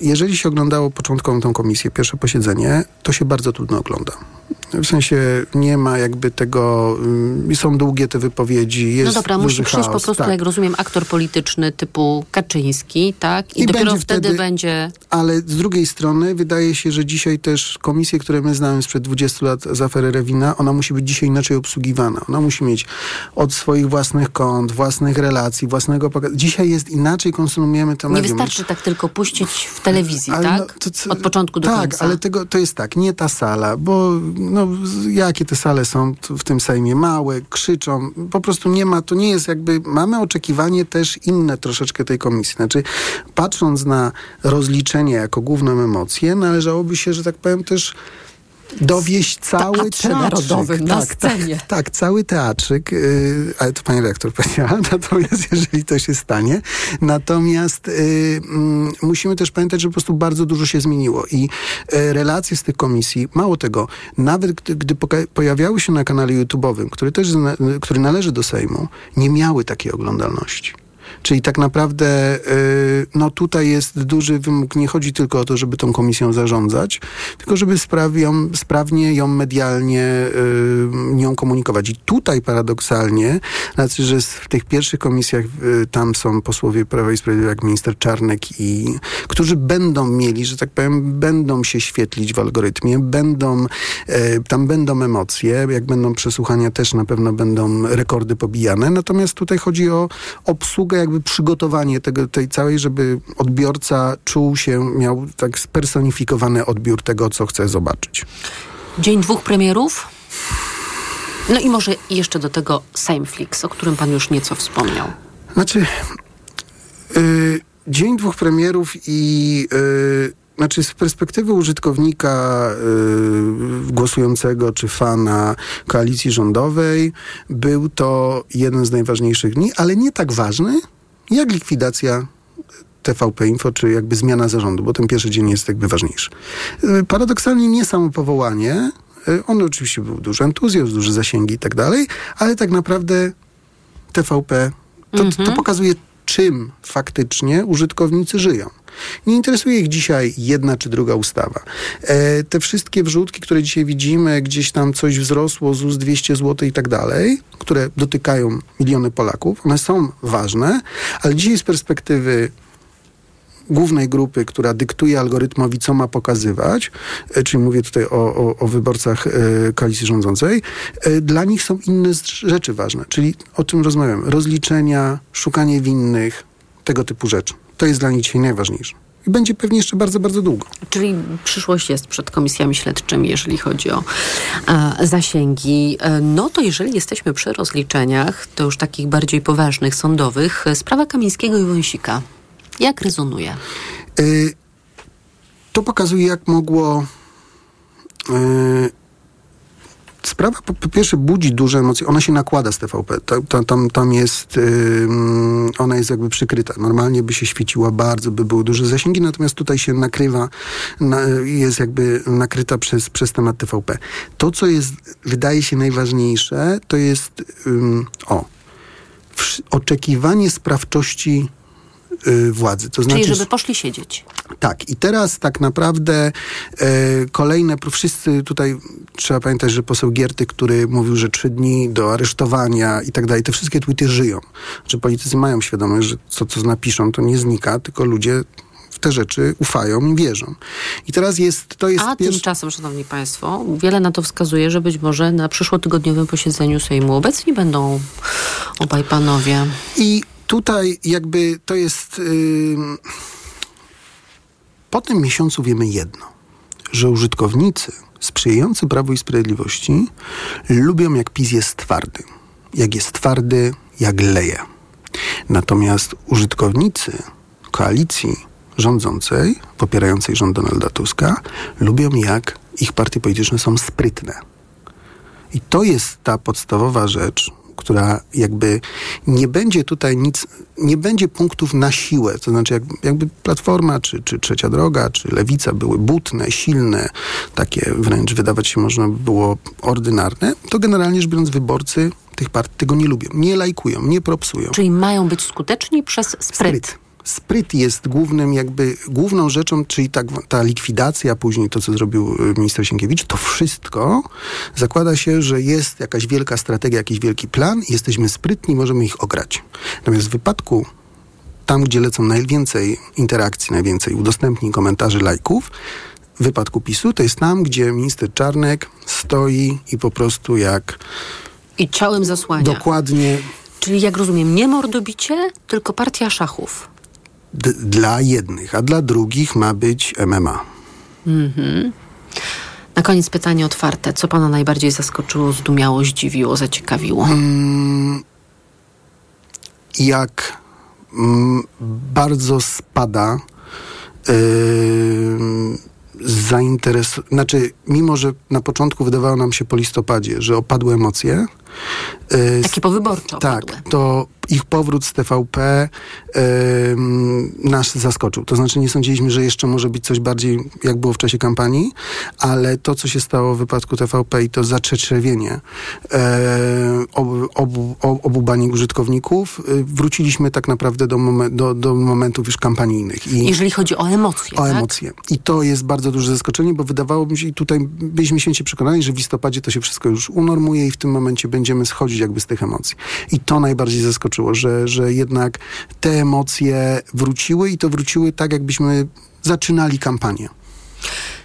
jeżeli się oglądało początkową tą komisję, pierwsze posiedzenie, to się bardzo trudno ogląda. W sensie nie ma jakby tego, y, są długie te wypowiedzi, jest No dobra, musi chaos, przyjść po prostu, tak. jak rozumiem, aktor polityczny typu Kaczyński, tak? I, I dopiero będzie wtedy, wtedy- będzie... Ale z drugiej strony wydaje się, że dzisiaj też komisje, które my znamy sprzed 20 lat z afery Rewina, ona musi być dzisiaj inaczej obsługiwana. Ona musi mieć od swoich własnych kont, własnych relacji, własnego pokazu. Dzisiaj jest inaczej, konsumujemy to Nie medium. wystarczy tak tylko puścić w telewizji, Ale tak? no, to co- Od początku do tak, końca. ale tego, to jest tak, nie ta sala, bo no, z- jakie te sale są w tym Sejmie? Małe, krzyczą, po prostu nie ma, to nie jest jakby, mamy oczekiwanie też inne troszeczkę tej komisji. Znaczy, patrząc na rozliczenie jako główną emocję, należałoby się, że tak powiem, też dowieść cały teatrzyk. Na tak, scenie. Tak, tak, cały teatrzyk, yy, ale to pani rektor powiedziała, [laughs] natomiast jeżeli to się stanie, natomiast yy, mm, musimy też pamiętać, że po prostu bardzo dużo się zmieniło i yy, relacje z tych komisji, mało tego, nawet gdy, gdy pojawiały się na kanale YouTube'owym, który też zna, który należy do Sejmu, nie miały takiej oglądalności. Czyli tak naprawdę y, no tutaj jest duży wymóg. Nie chodzi tylko o to, żeby tą komisją zarządzać, tylko żeby sprawią, sprawnie ją medialnie y, nią komunikować. I tutaj paradoksalnie, znaczy, że w tych pierwszych komisjach y, tam są posłowie Prawa i Sprawiedliwości, jak minister Czarnek i którzy będą mieli, że tak powiem, będą się świetlić w algorytmie, będą, tam będą emocje, jak będą przesłuchania też na pewno będą rekordy pobijane. Natomiast tutaj chodzi o obsługę jakby przygotowanie tego, tej całej, żeby odbiorca czuł się, miał tak spersonifikowany odbiór tego, co chce zobaczyć. Dzień dwóch premierów? No i może jeszcze do tego Sameflix, o którym pan już nieco wspomniał. Znaczy, yy, dzień dwóch premierów i yy, znaczy z perspektywy użytkownika yy, głosującego czy fana koalicji rządowej był to jeden z najważniejszych dni, ale nie tak ważny jak likwidacja TVP Info, czy jakby zmiana zarządu, bo ten pierwszy dzień jest jakby ważniejszy. Yy, paradoksalnie nie samo powołanie, yy, on oczywiście był duży entuzjazm, duże zasięgi i tak dalej, ale tak naprawdę TVP, to, to Mhm. pokazuje czym faktycznie użytkownicy żyją. Nie interesuje ich dzisiaj jedna czy druga ustawa. E, te wszystkie wrzutki, które dzisiaj widzimy, gdzieś tam coś wzrosło, ZUS 200 zł i tak dalej, które dotykają miliony Polaków, one są ważne, ale dzisiaj z perspektywy głównej grupy, która dyktuje algorytmowi, co ma pokazywać, e, czyli mówię tutaj o, o, o wyborcach e, koalicji rządzącej, dla nich są inne rzeczy ważne, czyli o czym rozmawiamy, rozliczenia, szukanie winnych, tego typu rzeczy. To jest dla nich dzisiaj najważniejsze. I będzie pewnie jeszcze bardzo, bardzo długo. Czyli przyszłość jest przed komisjami śledczymi, jeżeli chodzi o e, zasięgi. E, no to jeżeli jesteśmy przy rozliczeniach, to już takich bardziej poważnych, sądowych, e, sprawa Kamińskiego i Wąsika. Jak rezonuje? Y, to pokazuje, jak mogło. Sprawa po, po pierwsze budzi duże emocje. Ona się nakłada z TVP. Ta, ta, tam, tam jest. y, mm, ona jest jakby przykryta. Normalnie by się świeciła bardzo, by były duże zasięgi, natomiast tutaj się nakrywa, na, jest jakby nakryta przez, przez temat TVP. To, co jest, wydaje się najważniejsze, to jest. ym, o. Oczekiwanie sprawczości władzy. To znaczy, Czyli żeby poszli siedzieć. tak, i teraz tak naprawdę e, kolejne, wszyscy tutaj trzeba pamiętać, że poseł Gierty, który mówił, że trzy dni do aresztowania i tak dalej, te wszystkie tweety żyją. Że politycy mają świadomość, że co, co napiszą, to nie znika, tylko ludzie w te rzeczy ufają i wierzą. I teraz jest, to jest A pierwszy... tymczasem, szanowni państwo, wiele na to wskazuje, że być może na przyszłotygodniowym posiedzeniu Sejmu obecni będą obaj panowie. I tutaj jakby to jest. ym, po tym miesiącu wiemy jedno, że użytkownicy sprzyjający Prawu i Sprawiedliwości lubią, jak PiS jest twardy. Jak jest twardy, jak leje. Natomiast użytkownicy koalicji rządzącej, popierającej rząd Donalda Tuska, lubią, jak ich partie polityczne są sprytne. I to jest ta podstawowa rzecz, która jakby nie będzie tutaj nic, nie będzie punktów na siłę. To znaczy, jak, jakby Platforma, czy, czy Trzecia Droga, czy Lewica były butne, silne, takie wręcz wydawać się można by było ordynarne, to generalnie rzecz biorąc wyborcy tych partii tego nie lubią. Nie lajkują, nie propsują. Czyli mają być skuteczni przez spryt. Spryt jest głównym jakby, główną rzeczą, czyli ta, ta likwidacja, później to, co zrobił y, minister Sienkiewicz, to wszystko zakłada się, że jest jakaś wielka strategia, jakiś wielki plan, jesteśmy sprytni, możemy ich ograć. Natomiast w wypadku tam, gdzie lecą najwięcej interakcji, najwięcej udostępnień, komentarzy, lajków, w wypadku PiSu, to jest tam, gdzie minister Czarnek stoi i po prostu jak I ciałem zasłania. dokładnie Czyli jak rozumiem, nie mordobicie, tylko partia szachów. Dla jednych, a dla drugich ma być MMA. Mhm. Na koniec pytanie otwarte. Co pana najbardziej zaskoczyło, zdumiało, zdziwiło, zaciekawiło? Mm, jak mm, bardzo spada yy, zainteres... Znaczy, mimo, że na początku wydawało nam się po listopadzie, że opadły emocje. yy, Takie powyborcze Tak, to ich powrót z TVP nas zaskoczył. To znaczy nie sądziliśmy, że jeszcze może być coś bardziej, jak było w czasie kampanii, ale to, co się stało w wypadku TVP i to zaczeczewienie e, obu, obu, obu baniek użytkowników, y, wróciliśmy tak naprawdę do, momen, do, do momentów już kampanijnych. I Jeżeli chodzi o emocje, O tak? emocje. I to jest bardzo duże zaskoczenie, bo wydawało mi się, i tutaj byliśmy święcie przekonani, że w listopadzie to się wszystko już unormuje i w tym momencie będziemy schodzić jakby z tych emocji. I to najbardziej zaskoczyło, że, że jednak te emocje wróciły i to wróciły tak, jakbyśmy zaczynali kampanię.